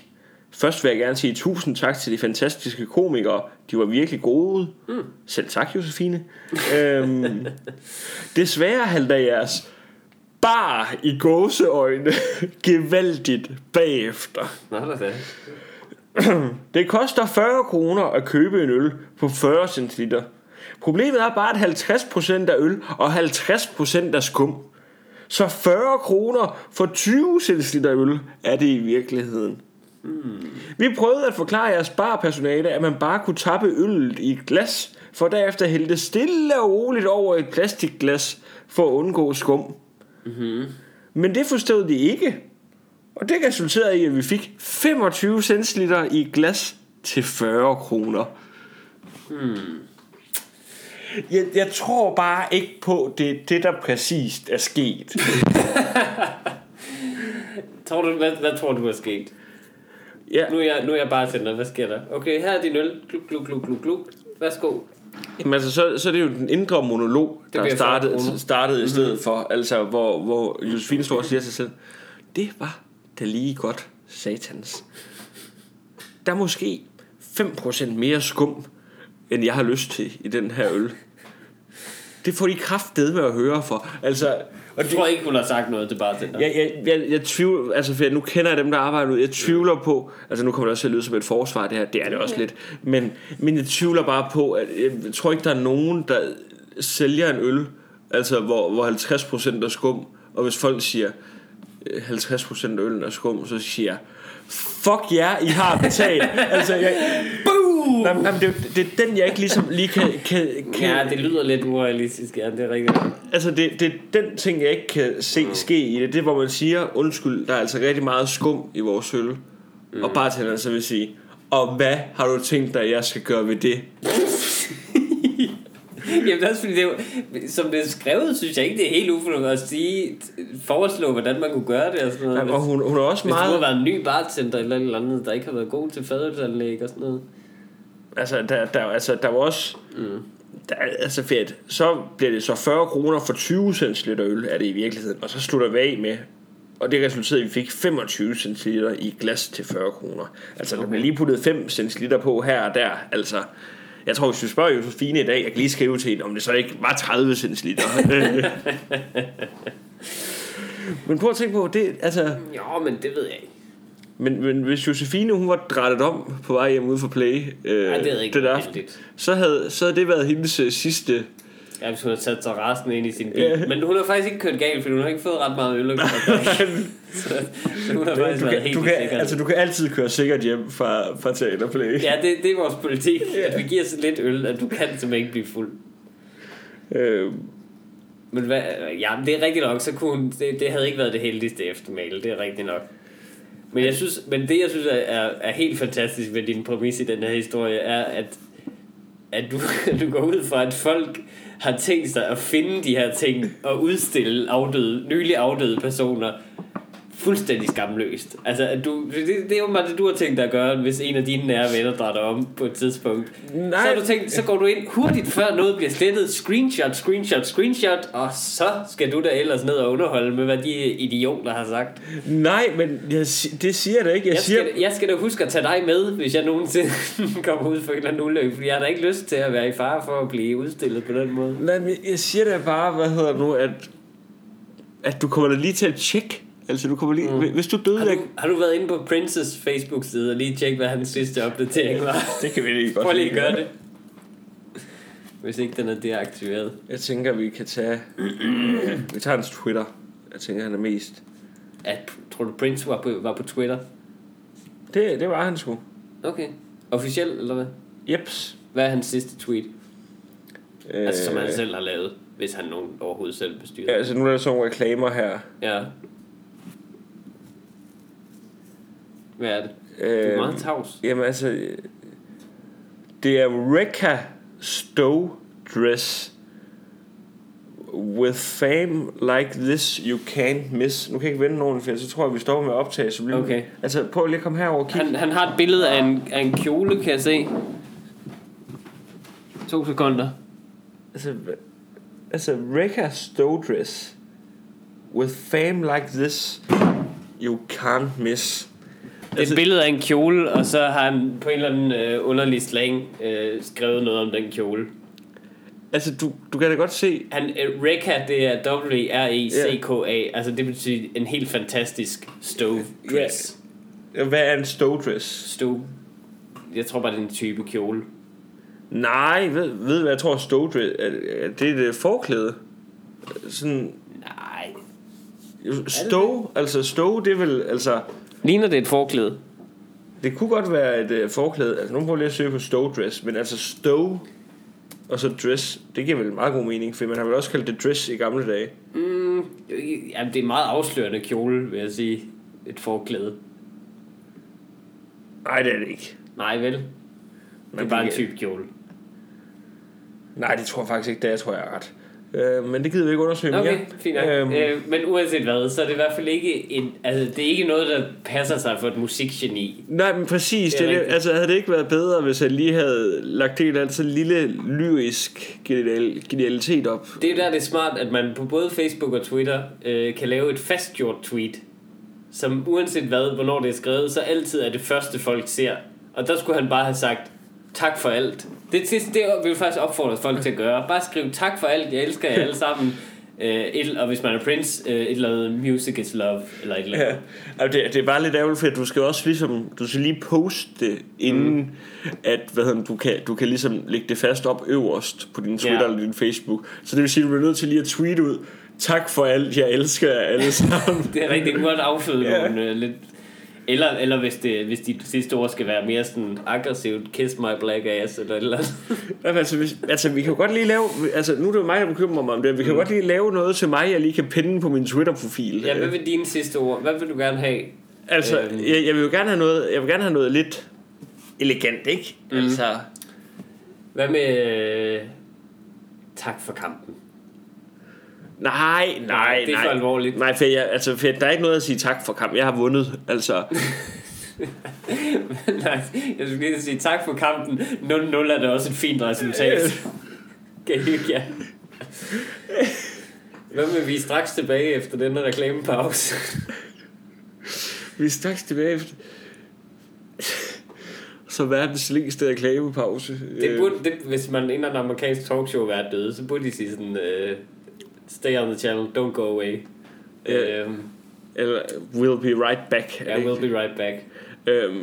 Først vil jeg gerne sige tusind tak til de fantastiske komikere. De var virkelig gode. Mm. Selv tak, Josefine. øhm, desværre halter jeres bare i gåseøjne gevaldigt bagefter. Nå, er det. Koster 40 kroner at købe en øl på 40 centiliter. Problemet er bare, at 50% er øl og 50% er skum. Så 40 kroner for 20 centiliter øl er det i virkeligheden. Vi prøvede at forklare jeres barpersonale, at man bare kunne tappe øllet i et glas, for derefter hælde det stille og roligt over et plastikglas for at undgå skum. Mm-hmm. Men det forstod de ikke. Og det resulterede i, at vi fik 25 centiliter i glas til 40 kroner. Hmm. Jeg, jeg tror bare ikke på, det det, der præcist er sket. Tror du, hvad, hvad tror du er sket? Ja, Nu er jeg, nu er jeg bare tænder. Hvad sker der? Okay, her er din øl. Gluk, gluk, gluk, gluk, gluk. Værsgo. Men altså, så, så er det jo den indre monolog, der bliver 40 startede, kroner. startede i stedet for, altså hvor, hvor Josefine står og siger sig selv, det var da lige godt satans. Der er måske 5% mere skum, end jeg har lyst til i den her øl. Det får de kraftedet med at høre for. Altså, og Jeg tror ikke, hun har sagt noget til bartender. jeg, jeg, jeg, jeg tvivler, altså for jeg, nu kender jeg dem, der arbejder ud, jeg tvivler på, altså nu kommer det også til at lyde som et forsvar det her, det er det også lidt, men, men jeg tvivler bare på, at jeg tror ikke, der er nogen, der sælger en øl, altså hvor, hvor 50% er skum, og hvis folk siger, øh, 50% af øllen er skum, så siger jeg, fuck jer, I har betalt. altså, jeg! Nej, nej, men det, er det er den, jeg ikke ligesom lige kan, kan, kan Ja, det lyder lidt urealistisk, ja, det er rigtigt. Altså det, det er den ting jeg ikke kan se ske i det Det er hvor man siger Undskyld der er altså rigtig meget skum i vores øl mm. Og bartenderen så vil sige Og hvad har du tænkt dig jeg skal gøre ved det Jamen er også fordi, det jo, som det er skrevet, synes jeg ikke, det er helt ufornuftigt at sige, foreslå, hvordan man kunne gøre det og sådan noget. Jamen, Og hun, hun er også Hvis du har meget været en ny bartender eller eller andet, der ikke har været god til fadelsanlæg og sådan noget. Altså der, der, altså, der var også mm. der, er- Altså fedt Så bliver det så 40 kroner for 20 centiliter øl Er det i virkeligheden Og så slutter vi af med og det resulterede, at vi fik 25 centiliter i glas til 40 kroner. Altså, der blev lige puttet 5 centiliter på her og der. Altså, jeg tror, hvis vi spørger Josefine i dag, jeg kan lige skrive til hende, om det så ikke var 30 centiliter. men prøv at tænke på, det, altså, Jo, men det ved jeg ikke. Men, men hvis Josefine, hun var drættet om på vej hjem ude for Play, øh, Ej, det er ikke den aften, så havde, så havde det været hendes øh, sidste... Ja, hvis hun har sat sig resten ind i sin bil. Ja. Men hun har faktisk ikke kørt galt, for hun har ikke fået ret meget øl. så, så hun har faktisk Du været kan, helt du, kan, altså, du kan altid køre sikkert hjem fra, fra Teater Play. Ja, det, det er vores politik. At vi giver så lidt øl, at du kan simpelthen ikke blive fuld. Øh, Men hvad, ja, det er rigtigt nok, så kunne hun, det, det havde ikke været det heldigste eftermæle, det er rigtigt nok. Men, jeg synes, men det, jeg synes er, er, er helt fantastisk ved din præmis i den her historie, er, at at du, du går ud fra, at folk har tænkt sig at finde de her ting og udstille afdøde, nylig afdøde personer fuldstændig skamløst. Altså, at du, det, det er jo meget det, du har tænkt dig at gøre, hvis en af dine nære venner drager dig om på et tidspunkt. Nej. Så har du tænkt, så går du ind hurtigt, før noget bliver slettet, screenshot, screenshot, screenshot, og så skal du da ellers ned og underholde med, hvad de idioter har sagt. Nej, men jeg, det siger jeg da ikke. Jeg, Jeg siger, skal, jeg skal da huske at tage dig med, hvis jeg nogensinde kommer ud for en eller anden ulykke, fordi jeg har da ikke lyst til at være i fare for at blive udstillet på den måde. nej, men jeg siger da bare, hvad hedder nu, at, at du kommer da lige til at tjekke. Altså, du kommer lige... Mm. Hvis du døde... Har du, har du været inde på Princes Facebook-side og lige tjekke, hvad hans sidste opdatering var? Det kan vi lige godt Prøv lige at gøre det. Hvis ikke den er deaktiveret. Jeg tænker, vi kan tage... vi tager hans Twitter. Jeg tænker, han er mest... At, tror du Prince var på, var på Twitter? Det, det var han sgu. Okay. Officiel, eller hvad? Jeps. Hvad er hans sidste tweet? Øh, Altså, som han selv har lavet, hvis han nogen overhovedet selv bestyrer. Ja, altså nu er der sådan nogle reklamer her. Ja. Hvad er det? Øh, er meget tavs. Jamen altså... Det er Rekka Stowe Dress. With fame like this, you can't miss. Nu kan jeg ikke vende nogen, for så tror jeg, vi stopper med at optage. Så Okay. Altså, prøv lige at komme herover og kigge. Han, han har et billede af en, af en kjole, kan jeg se. To sekunder. Altså, altså Rekka Stowe Dress. With fame like this, you can't miss. Det er et billede af en kjole, og så har han på en eller anden øh, underlig slang øh, skrevet noget om den kjole. Altså, du, du kan da godt se... Han, øh, Rekka, det er W-R-E-C-K-A. Altså, det betyder en helt fantastisk stove dress. Hvad er en Stowe Dress? Stove. Jeg tror bare, det er en type kjole. Nej, ved, ved hvad jeg tror Stowe Dress er? det er et øh, forklæde. Sådan... Nej. Stowe, altså Stowe, det er vel... Altså, Ligner det et forklæde? det kunne godt være et uh, forklæde. Altså, nu prøver lige at søge på Stowe Dress. Men altså Stowe og så dress, det giver vel meget god mening. For man har vel også kaldt det dress i gamle dage. Mm, jamen, det er en meget afslørende kjole, vil jeg sige. Et forklæde. Nej, det er det ikke. Nej, vel? Det er Men bare en det- type kjole. Nej, det tror jeg faktisk ikke, det er, tror jeg er ret. Øh, men det gider vi ikke undersøge mere. Okay, fint nok. Øhm, Øh, men uanset hvad, så er det i hvert fald ikke en, altså, det er ikke noget, der passer sig for et musikgeni. Nej, men præcis. Det Det det, rigtigt. altså, havde det ikke været bedre, hvis han lige havde lagt en eller anden sådan lille lyrisk genial, genialitet op? Det er der, det er smart, at man på både Facebook og Twitter øh, kan lave et fastgjort tweet, som uanset hvad, hvornår det er skrevet, så altid er det første, folk ser. Og der skulle han bare have sagt, tak for alt. Det, det, det vil jeg faktisk opfordre folk til at gøre. Bare skriv tak for alt, jeg elsker jer alle sammen. Øh, et, og hvis man er Prince, øh, et eller andet music is love, eller et eller andet. Ja, altså, det, det er bare lidt ærgerligt, for du skal også ligesom, du skal lige poste det, inden mm. at, hvad hedder, du, kan, du kan ligesom lægge det fast op øverst på din Twitter Ja. eller din Facebook. Så det vil sige, at du bliver nødt til lige at tweete ud, tak for alt, jeg elsker jer alle sammen. Det er kunne godt afføde ja. nogle øh, lidt... Eller, eller hvis, det, hvis de sidste ord skal være mere sådan aggressivt, kiss my black ass, eller eller andet. Altså, hvis, altså, vi kan jo godt lige lave, altså nu er det jo mig, der bekymrer mig om det, vi kan mm. godt lige lave noget til mig, jeg lige kan pinde på min Twitter-profil. Ja, hvad vil dine sidste ord? Hvad vil du gerne have? Altså, Øhm. jeg, jeg vil jo gerne have noget, jeg vil gerne have noget lidt elegant, ikke? Mm. Altså, Hvad med... Øh, tak for kampen. Nej, nej, det er nej. for alvorligt. Nej, for, jeg, altså, for der er ikke noget at sige tak for kamp. Jeg har vundet, altså. Nej, jeg skulle lige sige tak for kampen. 0-0 er det også et fint resultat. Kan I jer? Hvad med, vi er straks tilbage efter denne reklamepause? Vi er straks tilbage efter. Så verdens længste reklamepause. Det burde, det, hvis man inden en amerikansk talkshow være døde, så burde de sige sådan, uh, stay on the channel, don't go away. Ja. Øhm, Eller we'll be right back. ja, we'll be right back. Øhm,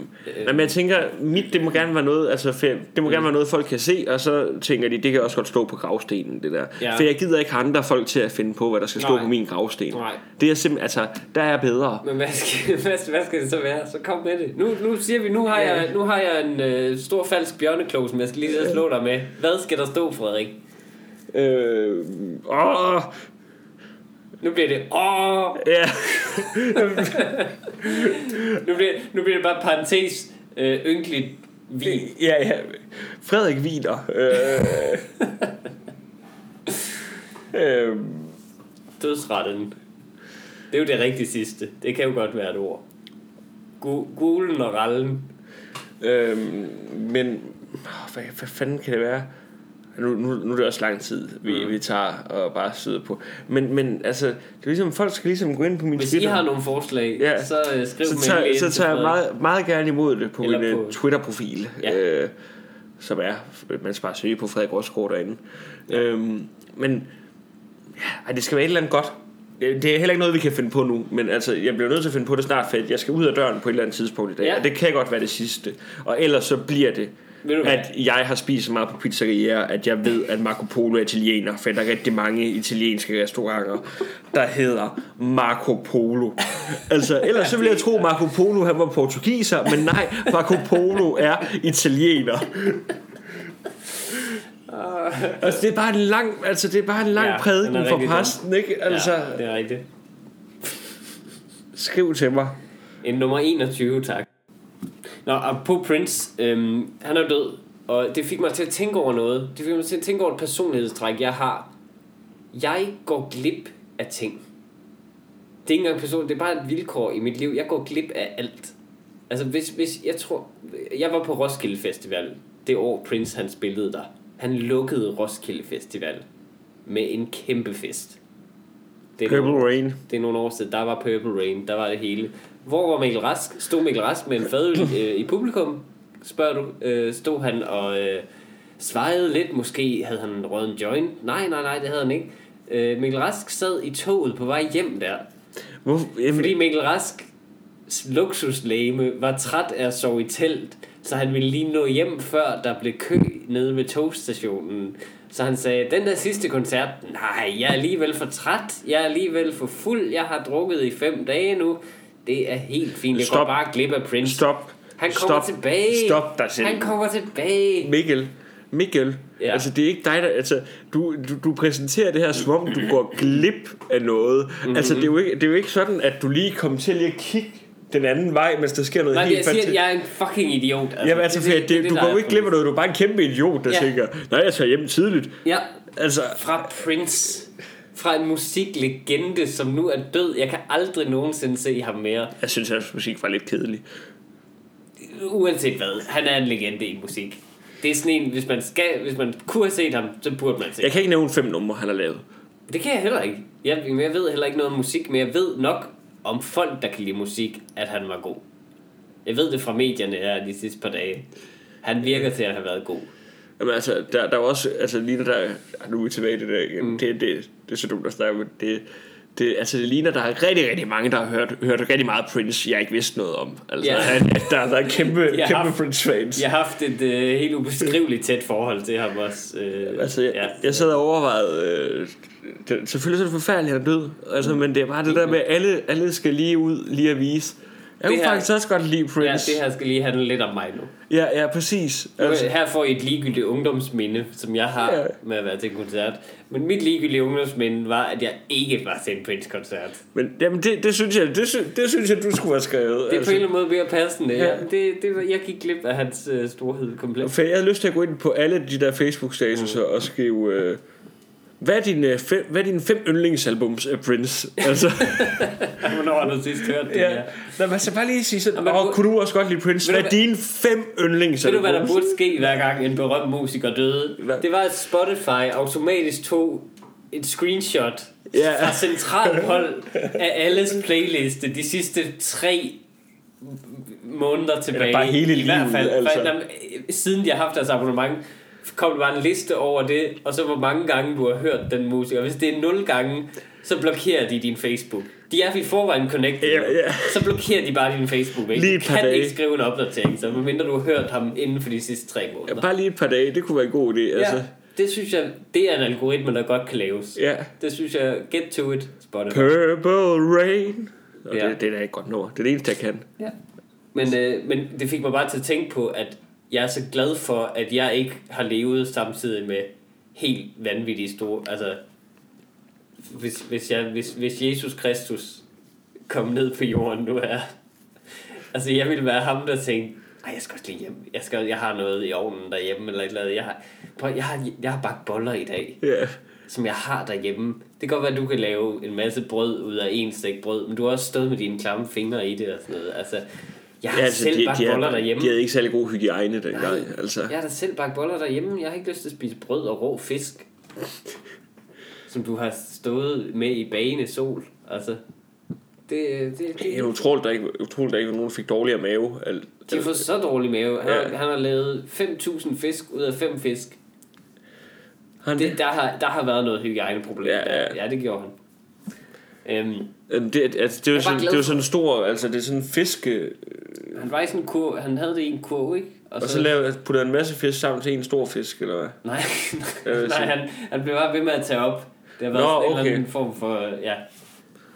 nej, men jeg tænker, mit, det må gerne være noget, altså, for, det må gerne være noget, folk kan se, og så tænker de, det kan også godt stå på gravstenen, det der. Ja. For jeg gider ikke andre folk til at finde på, hvad der skal stå Nej. på min gravsten. Nej. Det er simpelthen, altså, der er bedre. Men hvad skal, hvad, hvad skal det så være? Så kom med det. Nu, nu siger vi, nu har Ja. jeg, nu har jeg en øh, stor falsk bjørneklog, som jeg skal lige slå dig med. Hvad skal der stå, Frederik? Øh, åh, Nu bliver det, åh, ja. nu bliver, nu bliver det bare parentes, øh, ynkeligt Vin. Ja, ja. Frederik Wiener. Øh, øh, Dødsretten. Det er jo det rigtige sidste. Det kan jo godt være et ord. Gu- Gulen og rallen. øh, men hvad, hvad fanden kan det være? Nu, nu, nu er det også lang tid, vi, Mm. vi tager og bare sidder på. Men, men altså, det er ligesom, folk skal ligesom gå ind på min Hvis I Twitter. har nogle forslag, Ja. så uh, skriv så dem tager, endelig så tager jeg meget, meget gerne imod det på Eller min på- på... Twitter-profil, Ja. øh, som er, man skal bare søge på Frederik Rosgaard derinde. Ja. Øhm, men ja, det skal være et eller andet godt. Det det er heller ikke noget, vi kan finde på nu, men altså, jeg bliver nødt til at finde på det snart, for jeg skal ud af døren på et eller andet tidspunkt i dag, Ja. og det kan godt være det sidste. Og ellers så bliver det? At jeg har spist så meget på pizzeria, at jeg ved, at Marco Polo er italiener, for der er rigtig mange italienske restauranter, der hedder Marco Polo. Altså, ellers så ville jeg tro, at Marco Polo han var portugiser, men nej, Marco Polo er italiener. Altså, det er bare en lang, altså, det er bare en lang Ja, prædiken for præsten, ikke? Altså, ja. det er rigtigt. skriv til mig. En nummer 21, tak. Nå, på Prince, øhm, han er død, og det fik mig til at tænke over noget. Det fik mig til at tænke over et personlighedstræk, jeg har. Jeg går glip af ting. Det er ikke engang person, det er bare et vilkår i mit liv. Jeg går glip af alt. Altså, hvis, hvis jeg tror... Jeg var på Roskilde Festival, det år Prince han spillede der. Han lukkede Roskilde Festival med en kæmpe fest. Det er Purple nogle- Rain. det er nogle år siden, der var Purple Rain, der var det hele. Hvor var Mikkel Rask? Stod Mikkel Rask med en fadøl øh, i publikum? Spørger du? Øh, stod han og øh, svejede lidt? Måske havde han røget en joint? Nej, nej, nej, det havde han ikke. Øh, Mikkel Rask sad i toget på vej hjem der. Hvor, jamen, Fordi Mikkel Rask luksuslæme var træt af at sove i telt, så han ville lige nå hjem, før der blev kø nede ved togstationen. Så han sagde, den der sidste koncert, nej, jeg er alligevel for træt, jeg er alligevel for fuld, jeg har drukket i fem dage nu. Det er helt fint, jeg går Stop. bare glip af Prince. Stop. Han kommer Stop. tilbage. Stop dig selv. Han kommer tilbage. Mikkel, Mikkel, Ja. altså det er ikke dig, der, altså du, du, du præsenterer det her som om du går glip af noget. Mhm. Mm-hmm. Altså det er, jo ikke, det er jo ikke sådan, at du lige kommer til lige at kigge den anden vej, mens der sker noget Nej, helt jeg siger, at fantastisk. jeg er en fucking idiot. Altså, Jamen altså, det, det, det, det, du går jo ikke glip af noget, du er bare en kæmpe idiot, der ja. tænker, nej, jeg tager hjem tidligt. Ja, Altså, fra Prince. Fra en musiklegende, som nu er død. Jeg kan aldrig nogensinde se ham mere. jeg synes, hans musik var lidt kedelig. Uanset hvad. Han er en legende i musik. Det er sådan en, hvis man, skal, hvis man kunne have set ham, så burde man se Jeg kan ikke nævne fem numre, han har lavet. Det kan jeg heller ikke. Jeg, jeg ved heller ikke noget om musik, men jeg ved nok om folk, der kan lide musik, at han var god. Jeg ved det fra medierne her de sidste par dage. Han virker til at have været god. Jamen altså, der, der er også, altså lige når der, nu er vi tilbage i det der igen, mm. det, det, det er at snakke, men det, det, altså det ligner, der er rigtig, rigtig mange, der har hørt, hørt rigtig meget Prince, jeg ikke vidste noget om. Altså, yeah. der, der er kæmpe, kæmpe haft- Prince-fans. Jeg har haft et øh, helt ubeskriveligt tæt forhold til ham også. Øh, Altså, jeg, ja. jeg sad og overvejede, øh, det, selvfølgelig så er det forfærdeligt, at han er død, altså, men det er bare det der med, at alle, alle skal lige ud, lige at vise. Jeg Det kunne her- faktisk også godt lide Ja, Prince. det her skal lige handle lidt om mig nu. Ja, ja, præcis. Altså, Her får I et ligegyldigt ungdomsminde, som jeg har Ja. med at være til en koncert. Men mit ligegyldige ungdomsminde var, at jeg ikke var til en Prince-koncert. men jamen, det, det, synes jeg, det, synes, det synes jeg, du skulle have skrevet. Det er på en eller anden måde mere passende. Ja. Ja. Det, det, var- jeg gik glip af hans øh, storhed komplet. For jeg havde lyst til at gå ind på alle de der Facebook-status mm. og skrive... Øh, hvad er, dine fem, hvad er dine fem yndlingsalbums af Prince? Altså, Hvornår har du sidst hørt det ja. her? Nå, man skal bare lige sige sådan, Åh, hvor- kunne du også godt lide Prince? Hvad er dine fem Ved du, yndlingsalbums? hvad der burde ske hver gang en berømt musiker døde? Hvad? Det var, at Spotify automatisk tog et screenshot Ja. fra centralt hold af alles playliste de sidste tre måneder tilbage. bare hele I hvert livet, fald, altså. jamen, siden de har haft deres abonnement, kom der bare en liste over det, og så hvor mange gange du har hørt den musiker. Hvis det er 0 gange, så blokerer de din Facebook. De er i forvejen connected, Ja, ja. så blokerer de bare din Facebook. Ikke? Lige et du kan dage. ikke skrive en opdatering, så medmindre du har hørt ham inden for de sidste tre måneder. Ja, bare lige et par dage, det kunne være en god idé. Altså. Ja, det synes jeg, det er en algoritme, der godt kan laves. Ja. Det synes jeg, get to it, Spotify. Purple Rain. Og Ja. det, det er da ikke godt nummer. Det er det eneste, jeg kan. Ja. Men, øh, men det fik mig bare til at tænke på, at jeg er så glad for, at jeg ikke har levet samtidig med helt vanvittige store... Altså, hvis, hvis, jeg, hvis, hvis Jesus Kristus kom ned på jorden nu her... Altså, jeg ville være ham, der tænkte, Ej, jeg skal også lige hjem. Jeg, skal, jeg har noget i ovnen derhjemme, eller et eller andet. Jeg har, prøv, jeg har, jeg har bagt boller i dag, Ja. som jeg har derhjemme. Det kan godt være, at du kan lave en masse brød ud af en stik brød, men du har også stået med dine klamme fingre i det og sådan noget. Altså, jeg har Ja, altså, selv de, bagt de, boller derhjemme. de havde ikke særlig god hygiejne dengang. Nej. Altså. Jeg har da selv bagt boller derhjemme. Jeg har ikke lyst til at spise brød og rå fisk. som du har stået med i bagende sol. Altså, det, det, det, Det er utroligt, der ikke, utroligt, der ikke nogen, fik dårligere mave. Al, de har fået så dårlig mave. Han, Ja. han har lavet 5.000 fisk ud af 5 fisk. han, Det, der, har, der har været noget hygiejneproblem. Ja, ja. der. ja, det gjorde han. Øhm, det, altså, det er er sådan, det er sådan en stor, altså det er sådan en fiske, han var i sådan en kurv, han havde det i en kurv, ikke? og så lavede, puttede han en masse fisk sammen til en stor fisk, eller hvad? Nej, nej han, han blev bare ved med at tage op. Det har været Nå, sådan en okay. eller anden form for, ja.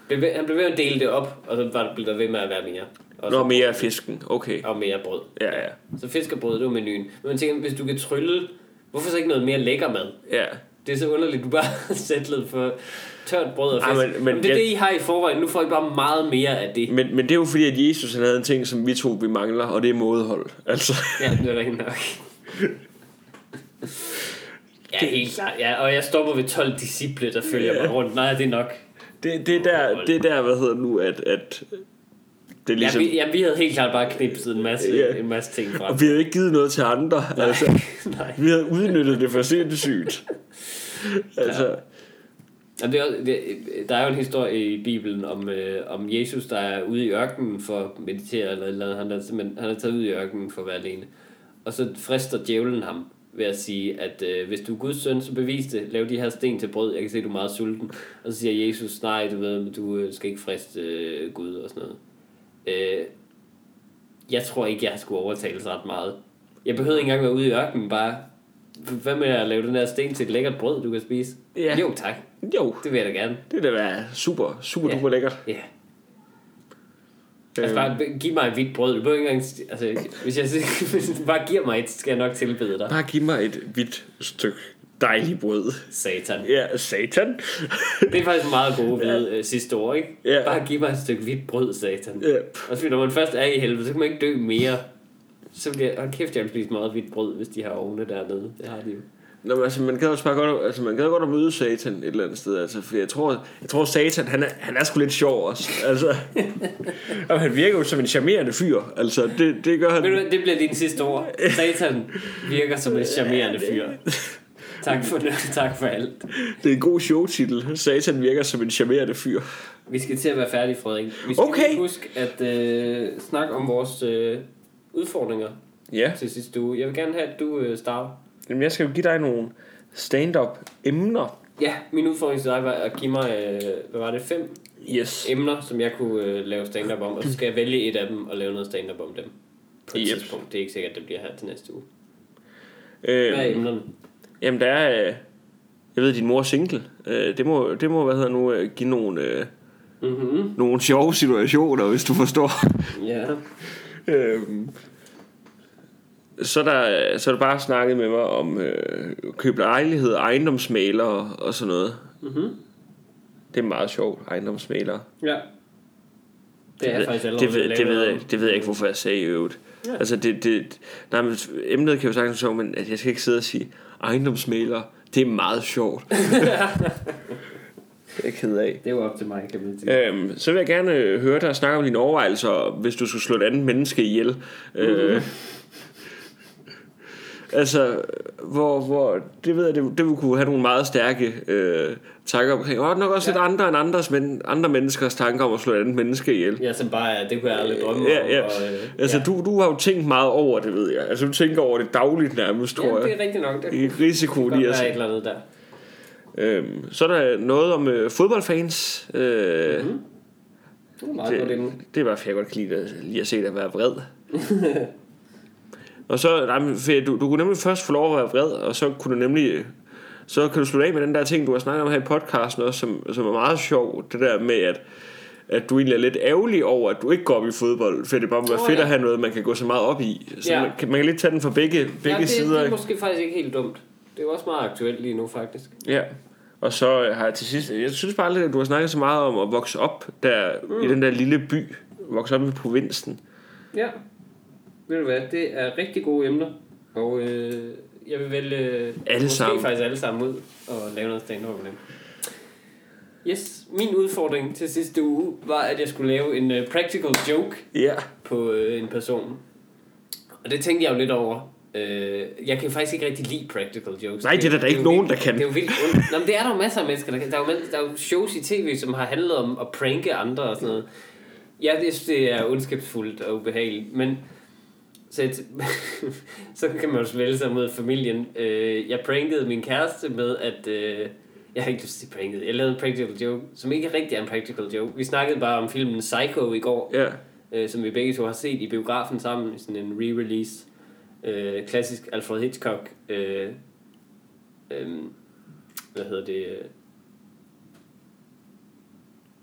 Han blev ved med at dele det op, og så var der, blev der ved med at være mere. Og, Nå, så, mere af fisken, okay. og mere brød. Ja, ja, Så fisk og brød, det var menuen. Men man tænker, hvis du kan trylle, hvorfor så ikke noget mere lækker mad? ja. Det er så underligt, du bare har sætlet for tørt brød og Ej, fisk. men- men men, det er jeg- det, I har i forvejen. Nu får I bare meget mere af det. Men, men det er jo fordi, at Jesus han havde en ting, som vi to vi mangler, og det er mådehold. Altså, Ja, det er rigtigt nok. Ja, helt klart. Ja, og jeg stopper ved 12 disciple, der følger mig rundt. Nej, det er nok. det, det, er der, det er der, hvad hedder nu, at, at det er Ja, ligesom... vi, ja, vi havde helt klart bare knipset en masse, Ja. en masse ting frem. Og vi havde ikke givet noget til andre. Altså, Nej. vi havde udnyttet det for sindssygt. Altså, Og det er, det, der er jo en historie i Bibelen om, øh, om Jesus, der er ude i ørkenen for at meditere, eller, et eller andet. Han, er, simpelthen- han er taget ud i ørkenen for at være alene. Og så frister djævlen ham ved at sige, at øh, hvis du er Guds søn, så bevis det. Lav de her sten til brød. Jeg kan se, du er meget sulten. Og så siger Jesus, nej, du ved, du øh, skal ikke friste øh, Gud og sådan noget. Øh, jeg tror ikke, jeg skulle overtales ret meget. Jeg behøvede ikke engang være ude i ørkenen, bare... Hvad med at lave den her sten til et lækkert brød, du kan spise? Ja. Jo, tak. jo, Det vil jeg da gerne. det vil da være super, super Ja. duper lækkert. Ja. Altså bare giv mig et hvidt brød. Du behøver ikke engang... Altså, hvis, jeg, hvis du bare giver mig et, skal jeg nok tilbede dig. Bare giv mig et hvidt stykke dejligt brød. Satan. Ja, satan. Det er faktisk meget gode ved øh, sidste år, ikke? Ja. Bare giv mig et stykke hvidt brød, satan. ja. Og så når man først er i helvede, så kan man ikke dø mere. Så bliver hold kæft, jeg vil spise meget hvidt brød, hvis de har ovne dernede. Det har de jo. Nå, men altså, man kan også bare godt, altså, man kan godt at møde satan et eller andet sted, altså, for jeg tror, jeg tror satan, han er, han er sgu lidt sjov også, altså, og han virker jo som en charmerende fyr, altså, det, det gør han, hvad, det bliver din sidste ord. Satan virker som en charmerende fyr. Tak for det. Tak for alt. det er en god showtitel, satan virker som en charmerende fyr. Vi skal til at være færdige, Frederik. Vi skal Okay. huske at øh, snakke om vores øh, udfordringer Ja, til sidste uge. Jeg vil gerne have, at du øh, starter. men jeg skal jo give dig nogle stand-up emner. Ja, min udfordring til dig var at give mig, øh, hvad var det, fem Yes. emner, som jeg kunne øh, lave stand-up om, og så skal jeg vælge et af dem og lave noget stand-up om dem. På et Yep. tidspunkt. Det er ikke sikkert, at det bliver her til næste uge. Hvad er Øh, emnerne? Jamen, der er, øh, jeg ved, din mor er single. Øh, det må, det må, hvad hedder nu, øh, give nogle, øh, Mm-hmm. nogle sjove situationer, hvis du forstår. Ja. Øhm, så er der, så er der bare snakket med mig om øh, køb lejlighed, ejendomsmaler og sådan noget. Mm-hmm. Det er meget sjovt, ejendomsmaler. Ja. Det er ved- faktisk det, ved, det, ved jeg, det ved jeg ikke, hvorfor jeg sagde i øvrigt. Ja. Altså, det, det, nej, men emnet kan jo sagtens sjovt, men at jeg skal ikke sidde og sige, ejendomsmaler, det er meget sjovt. det er jeg ked af. Det jo op til mig, kan man sige. Øhm, så vil jeg gerne øh, høre dig snakke om dine overvejelser, hvis du skulle slå et andet menneske ihjel. Øh, altså, hvor, hvor, det ved jeg, det, det kunne have nogle meget stærke øh, tanker omkring. Og nok også ja. lidt andre end andres, men, andre menneskers tanker om at slå et andet menneske ihjel. Ja, som bare er, det kunne jeg aldrig drømme Ja, om. ja. Og, øh, Altså, ja. du, du har jo tænkt meget over det, ved jeg. Altså, du tænker over det dagligt nærmest, tror ja, det jeg. er rigtigt nok. Det I kunne risiko godt lige være et eller andet der. øhm, Så er der noget om øh, fodboldfans. Øh, mm. Det er det, det er bare, for jeg godt kan lide, at- lige at se dig være vred. og så, nej, for du, du kunne nemlig først få lov at være vred, og så kunne du nemlig, så kan du slutte af med den der ting, du har snakket om her i podcasten også, som, som er meget sjov, det der med, at at du egentlig er lidt ærgerlig over, at du ikke går op i fodbold, for det bare må være Åh, fedt ja. at have noget, man kan gå så meget op i. Så Ja. man, kan, man kan lidt tage den fra begge, begge ja, det, sider. det er måske faktisk ikke helt dumt. Det er også meget aktuelt lige nu, faktisk. Ja. Og så har jeg til sidst, jeg synes bare aldrig, at du har snakket så meget om at vokse op der mm. i den der lille by, vokse op i provinsen. Ja. Ved du hvad, det er rigtig gode emner. Og øh, jeg vil vælge Alle måske sammen. faktisk alle sammen ud og lave noget stand over dem. Yes, min udfordring til sidste uge var, at jeg skulle lave en uh, practical joke Ja. på øh, en person. Og det tænkte jeg jo lidt over. Øh, jeg kan faktisk ikke rigtig lide practical jokes. Nej, det er der da ikke jo nogen, vildt- der kan. Det er jo vildt ondt. Nå, men det er der jo masser af mennesker, der kan. Der er jo, der er jo shows i tv, som har handlet om at pranke andre og sådan noget. Ja, det, det er ondskabsfuldt og ubehageligt, men så, et, så kan man jo vælge sig mod familien. Øh, jeg prankede min kæreste med, at... Øh, jeg har ikke lyst til at prankede. Jeg lavede en practical joke, som ikke rigtig er en practical joke. Vi snakkede bare om filmen Psycho i går Ja. øh, som vi begge to har set i biografen sammen i sådan en re-release. Øh, klassisk Alfred Hitchcock. Øh, øh, hvad hedder det?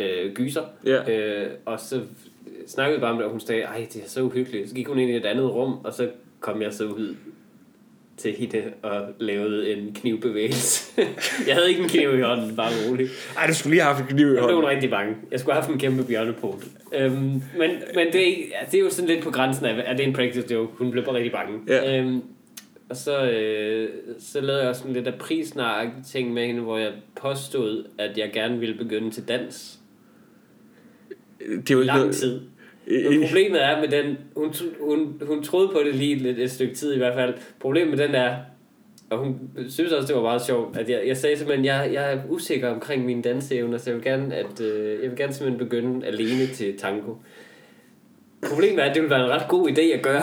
Øh, gyser. Ja. Øh, og så snakkede bare om det, og hun sagde, ej, det er så uhyggeligt. Så gik hun ind i et andet rum, og så kom jeg så ud til hende og lavede en knivbevægelse. jeg havde ikke en kniv i hånden, bare roligt. Ej, du skulle lige have haft en kniv i Jeg blev hånden. rigtig bange. Jeg skulle have haft en kæmpe bjørnepol. Øhm, men men det, er, det er jo sådan lidt på grænsen af, er det en practice joke? Hun blev bare rigtig bange. Ja. Øhm, og så, øh, så lavede jeg også sådan lidt af prisnar ting med hende, hvor jeg påstod, at jeg gerne ville begynde til dans. Det er jo ikke Lang noget... tid. Men problemet er med den, hun, hun, hun troede på det lige lidt et stykke tid i hvert fald. Problemet med den er, og hun synes også, det var meget sjovt, at jeg, jeg sagde simpelthen, jeg, jeg er usikker omkring mine danseevner, så jeg vil gerne, at, øh, jeg vil gerne simpelthen begynde alene til tango. Problemet er, at det vil være en ret god idé at gøre.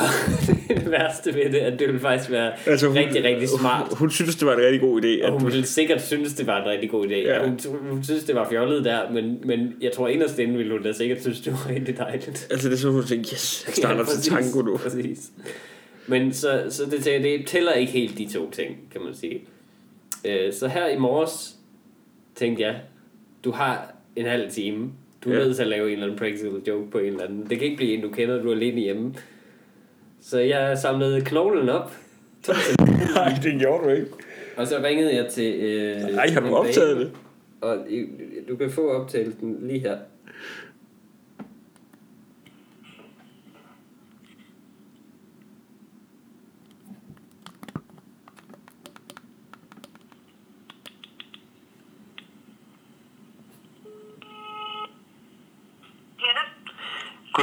det værste ved det, at det vil faktisk være Altså, hun- rigtig, rigtig smart. Hun, hun synes, det var en rigtig god idé. Og At hun du, ville sikkert synes, det var en rigtig god idé. Ja. Hun, hun synes, det var fjollet der, men, men jeg tror inderst inde ville hun da sikkert synes, det var rigtig dejligt. altså, det er sådan, hun tænkte, yes, jeg starter Ja, til tango nu. Præcis. Men så, så det, det tæller ikke helt de to ting, kan man sige. Øh, så her i morges tænkte jeg, du har en halv time. Du er Ja. nødt til at lave en eller anden practical joke på en eller anden. Det kan ikke blive en, du kender, du er alene hjemme. Så jeg samlede knoglen op, den, Nej, det gjorde du ikke. og så ringede jeg til... Øh, Ej, har du optaget dame. det? Og I- du kan få optagelsen lige her.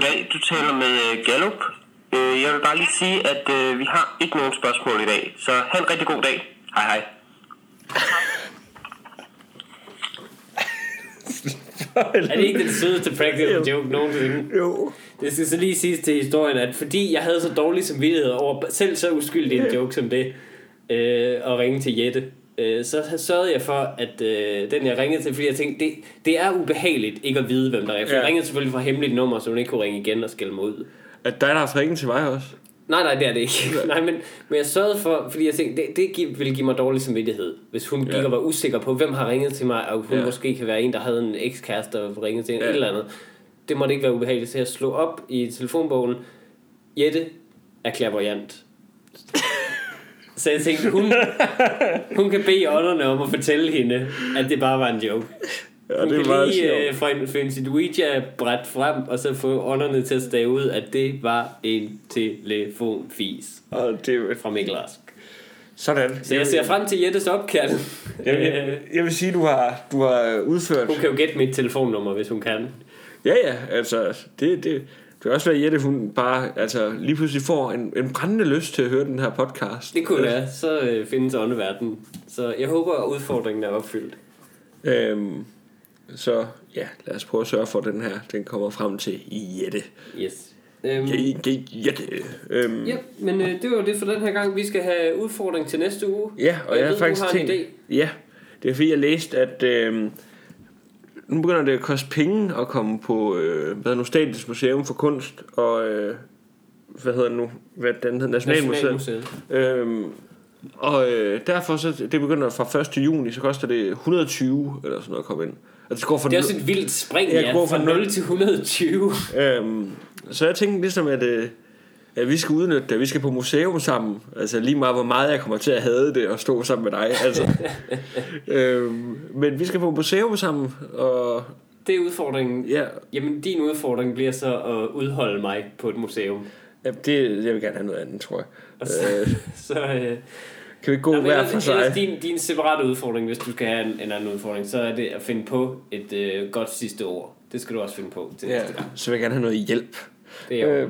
Goddag, du taler med øh, Gallup. Øh, Jeg vil bare lige sige, at øh, vi har ikke nogen spørgsmål i dag, så have en rigtig god dag. Hej hej. Er det ikke den sødeste practical joke nogensinde? Jo. Det skal så lige siges til historien, at fordi jeg havde så dårlig samvittighed over selv så uskyldig en joke som det, øh, at ringe til Jette, øh, så sørgede jeg for, at øh, den jeg ringede til, fordi jeg tænkte, det, det er ubehageligt ikke at vide, hvem der er. For Ja. jeg ringede selvfølgelig fra hemmeligt nummer, så hun ikke kunne ringe igen og skælde mig ud. At dig, der har ringen til mig også. Nej, nej, det er det ikke. nej, men, men jeg sørgede for, fordi jeg tænkte, det, det gi- ville give mig dårlig samvittighed, hvis hun gik Ja. og var usikker på, hvem har ringet til mig, og hun Ja. måske kan være en, der havde en ekskæreste og ringet til en Ja. eller andet. Det måtte ikke være ubehageligt, så jeg slog op i telefonbogen, Jette er clairvoyant. Så jeg tænkte, hun, hun kan bede ånderne om at fortælle hende, at det bare var en joke. Ja, Hun det kan meget lige øh, finde, finde sit Ouija-bræt frem, og så få ånderne til at stave ud, at det var en telefonfis Og det er fra Mikkel Rask. sådan. Så jeg ser frem til Jettes opkald. Jeg, Øh, jeg, jeg vil sige, du har, du har udført... hun kan jo gætte mit telefonnummer, hvis hun kan. Ja, ja, altså, det, det, det kan også være, at Jette, hun bare altså, lige pludselig får en, en brændende lyst til at høre den her podcast. Det kunne være, så øh, findes åndeverden. Så jeg håber, at udfordringen er opfyldt. Øhm, så ja, lad os prøve at sørge for, at den her den kommer frem til Jette. Yes. Øhm, Ja, Jette. Øhm, ja, men øh, det var det for den her gang. Vi skal have udfordring til næste uge. Ja, og jeg, ved, har faktisk du har en tænkt... idé. Ja, det er fordi, jeg læste, at øh, nu begynder det at koste penge at komme på øh, hvad nu, Statens Museum for Kunst og øh, hvad hedder det nu, hvad den hedder, Nationalmuseet. Nationalmuseet. Øhm, og øh, derfor så det begynder fra 1. juni, så koster det 120 eller sådan noget at komme ind. Og det går fra Det er også et vildt spring, ja, går fra fra 0 nul- til 120. Øhm, så jeg tænkte ligesom, at, øh, at vi skal udnytte det. Vi skal på museum sammen. Altså lige meget, hvor meget jeg kommer til at have det og stå sammen med dig. Altså. øhm, men vi skal på museum sammen. Og Det er udfordringen. ja, Jamen, din udfordring bliver så at udholde mig på et museum. Ja, det, jeg vil gerne have noget andet, tror jeg. Øh, Så, øh, kan vi gå Nå, men hver for sig? Din, din separate udfordring, hvis du skal have en, en anden udfordring, så er det at finde på et øh, godt sidste ord. Det skal du også finde på til Ja, næste gang. så vil jeg gerne have noget hjælp. Det er Øh,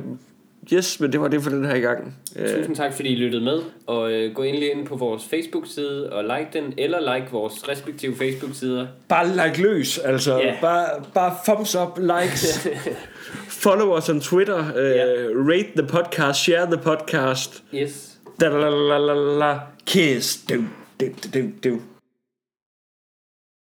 yes, men det var det for den her gang. Øh, Tusind tak, fordi I lyttede med. Og øh, gå endelig ind på vores Facebook-side og like den, eller like vores respektive Facebook-sider. bare like løs, altså. Ja. Bare, bare thumbs up, likes. Follow os on Twitter. Uh, Ja. Rate the podcast, share the podcast. Yes. Da la la la la la. Kiss. Du, du, du, du.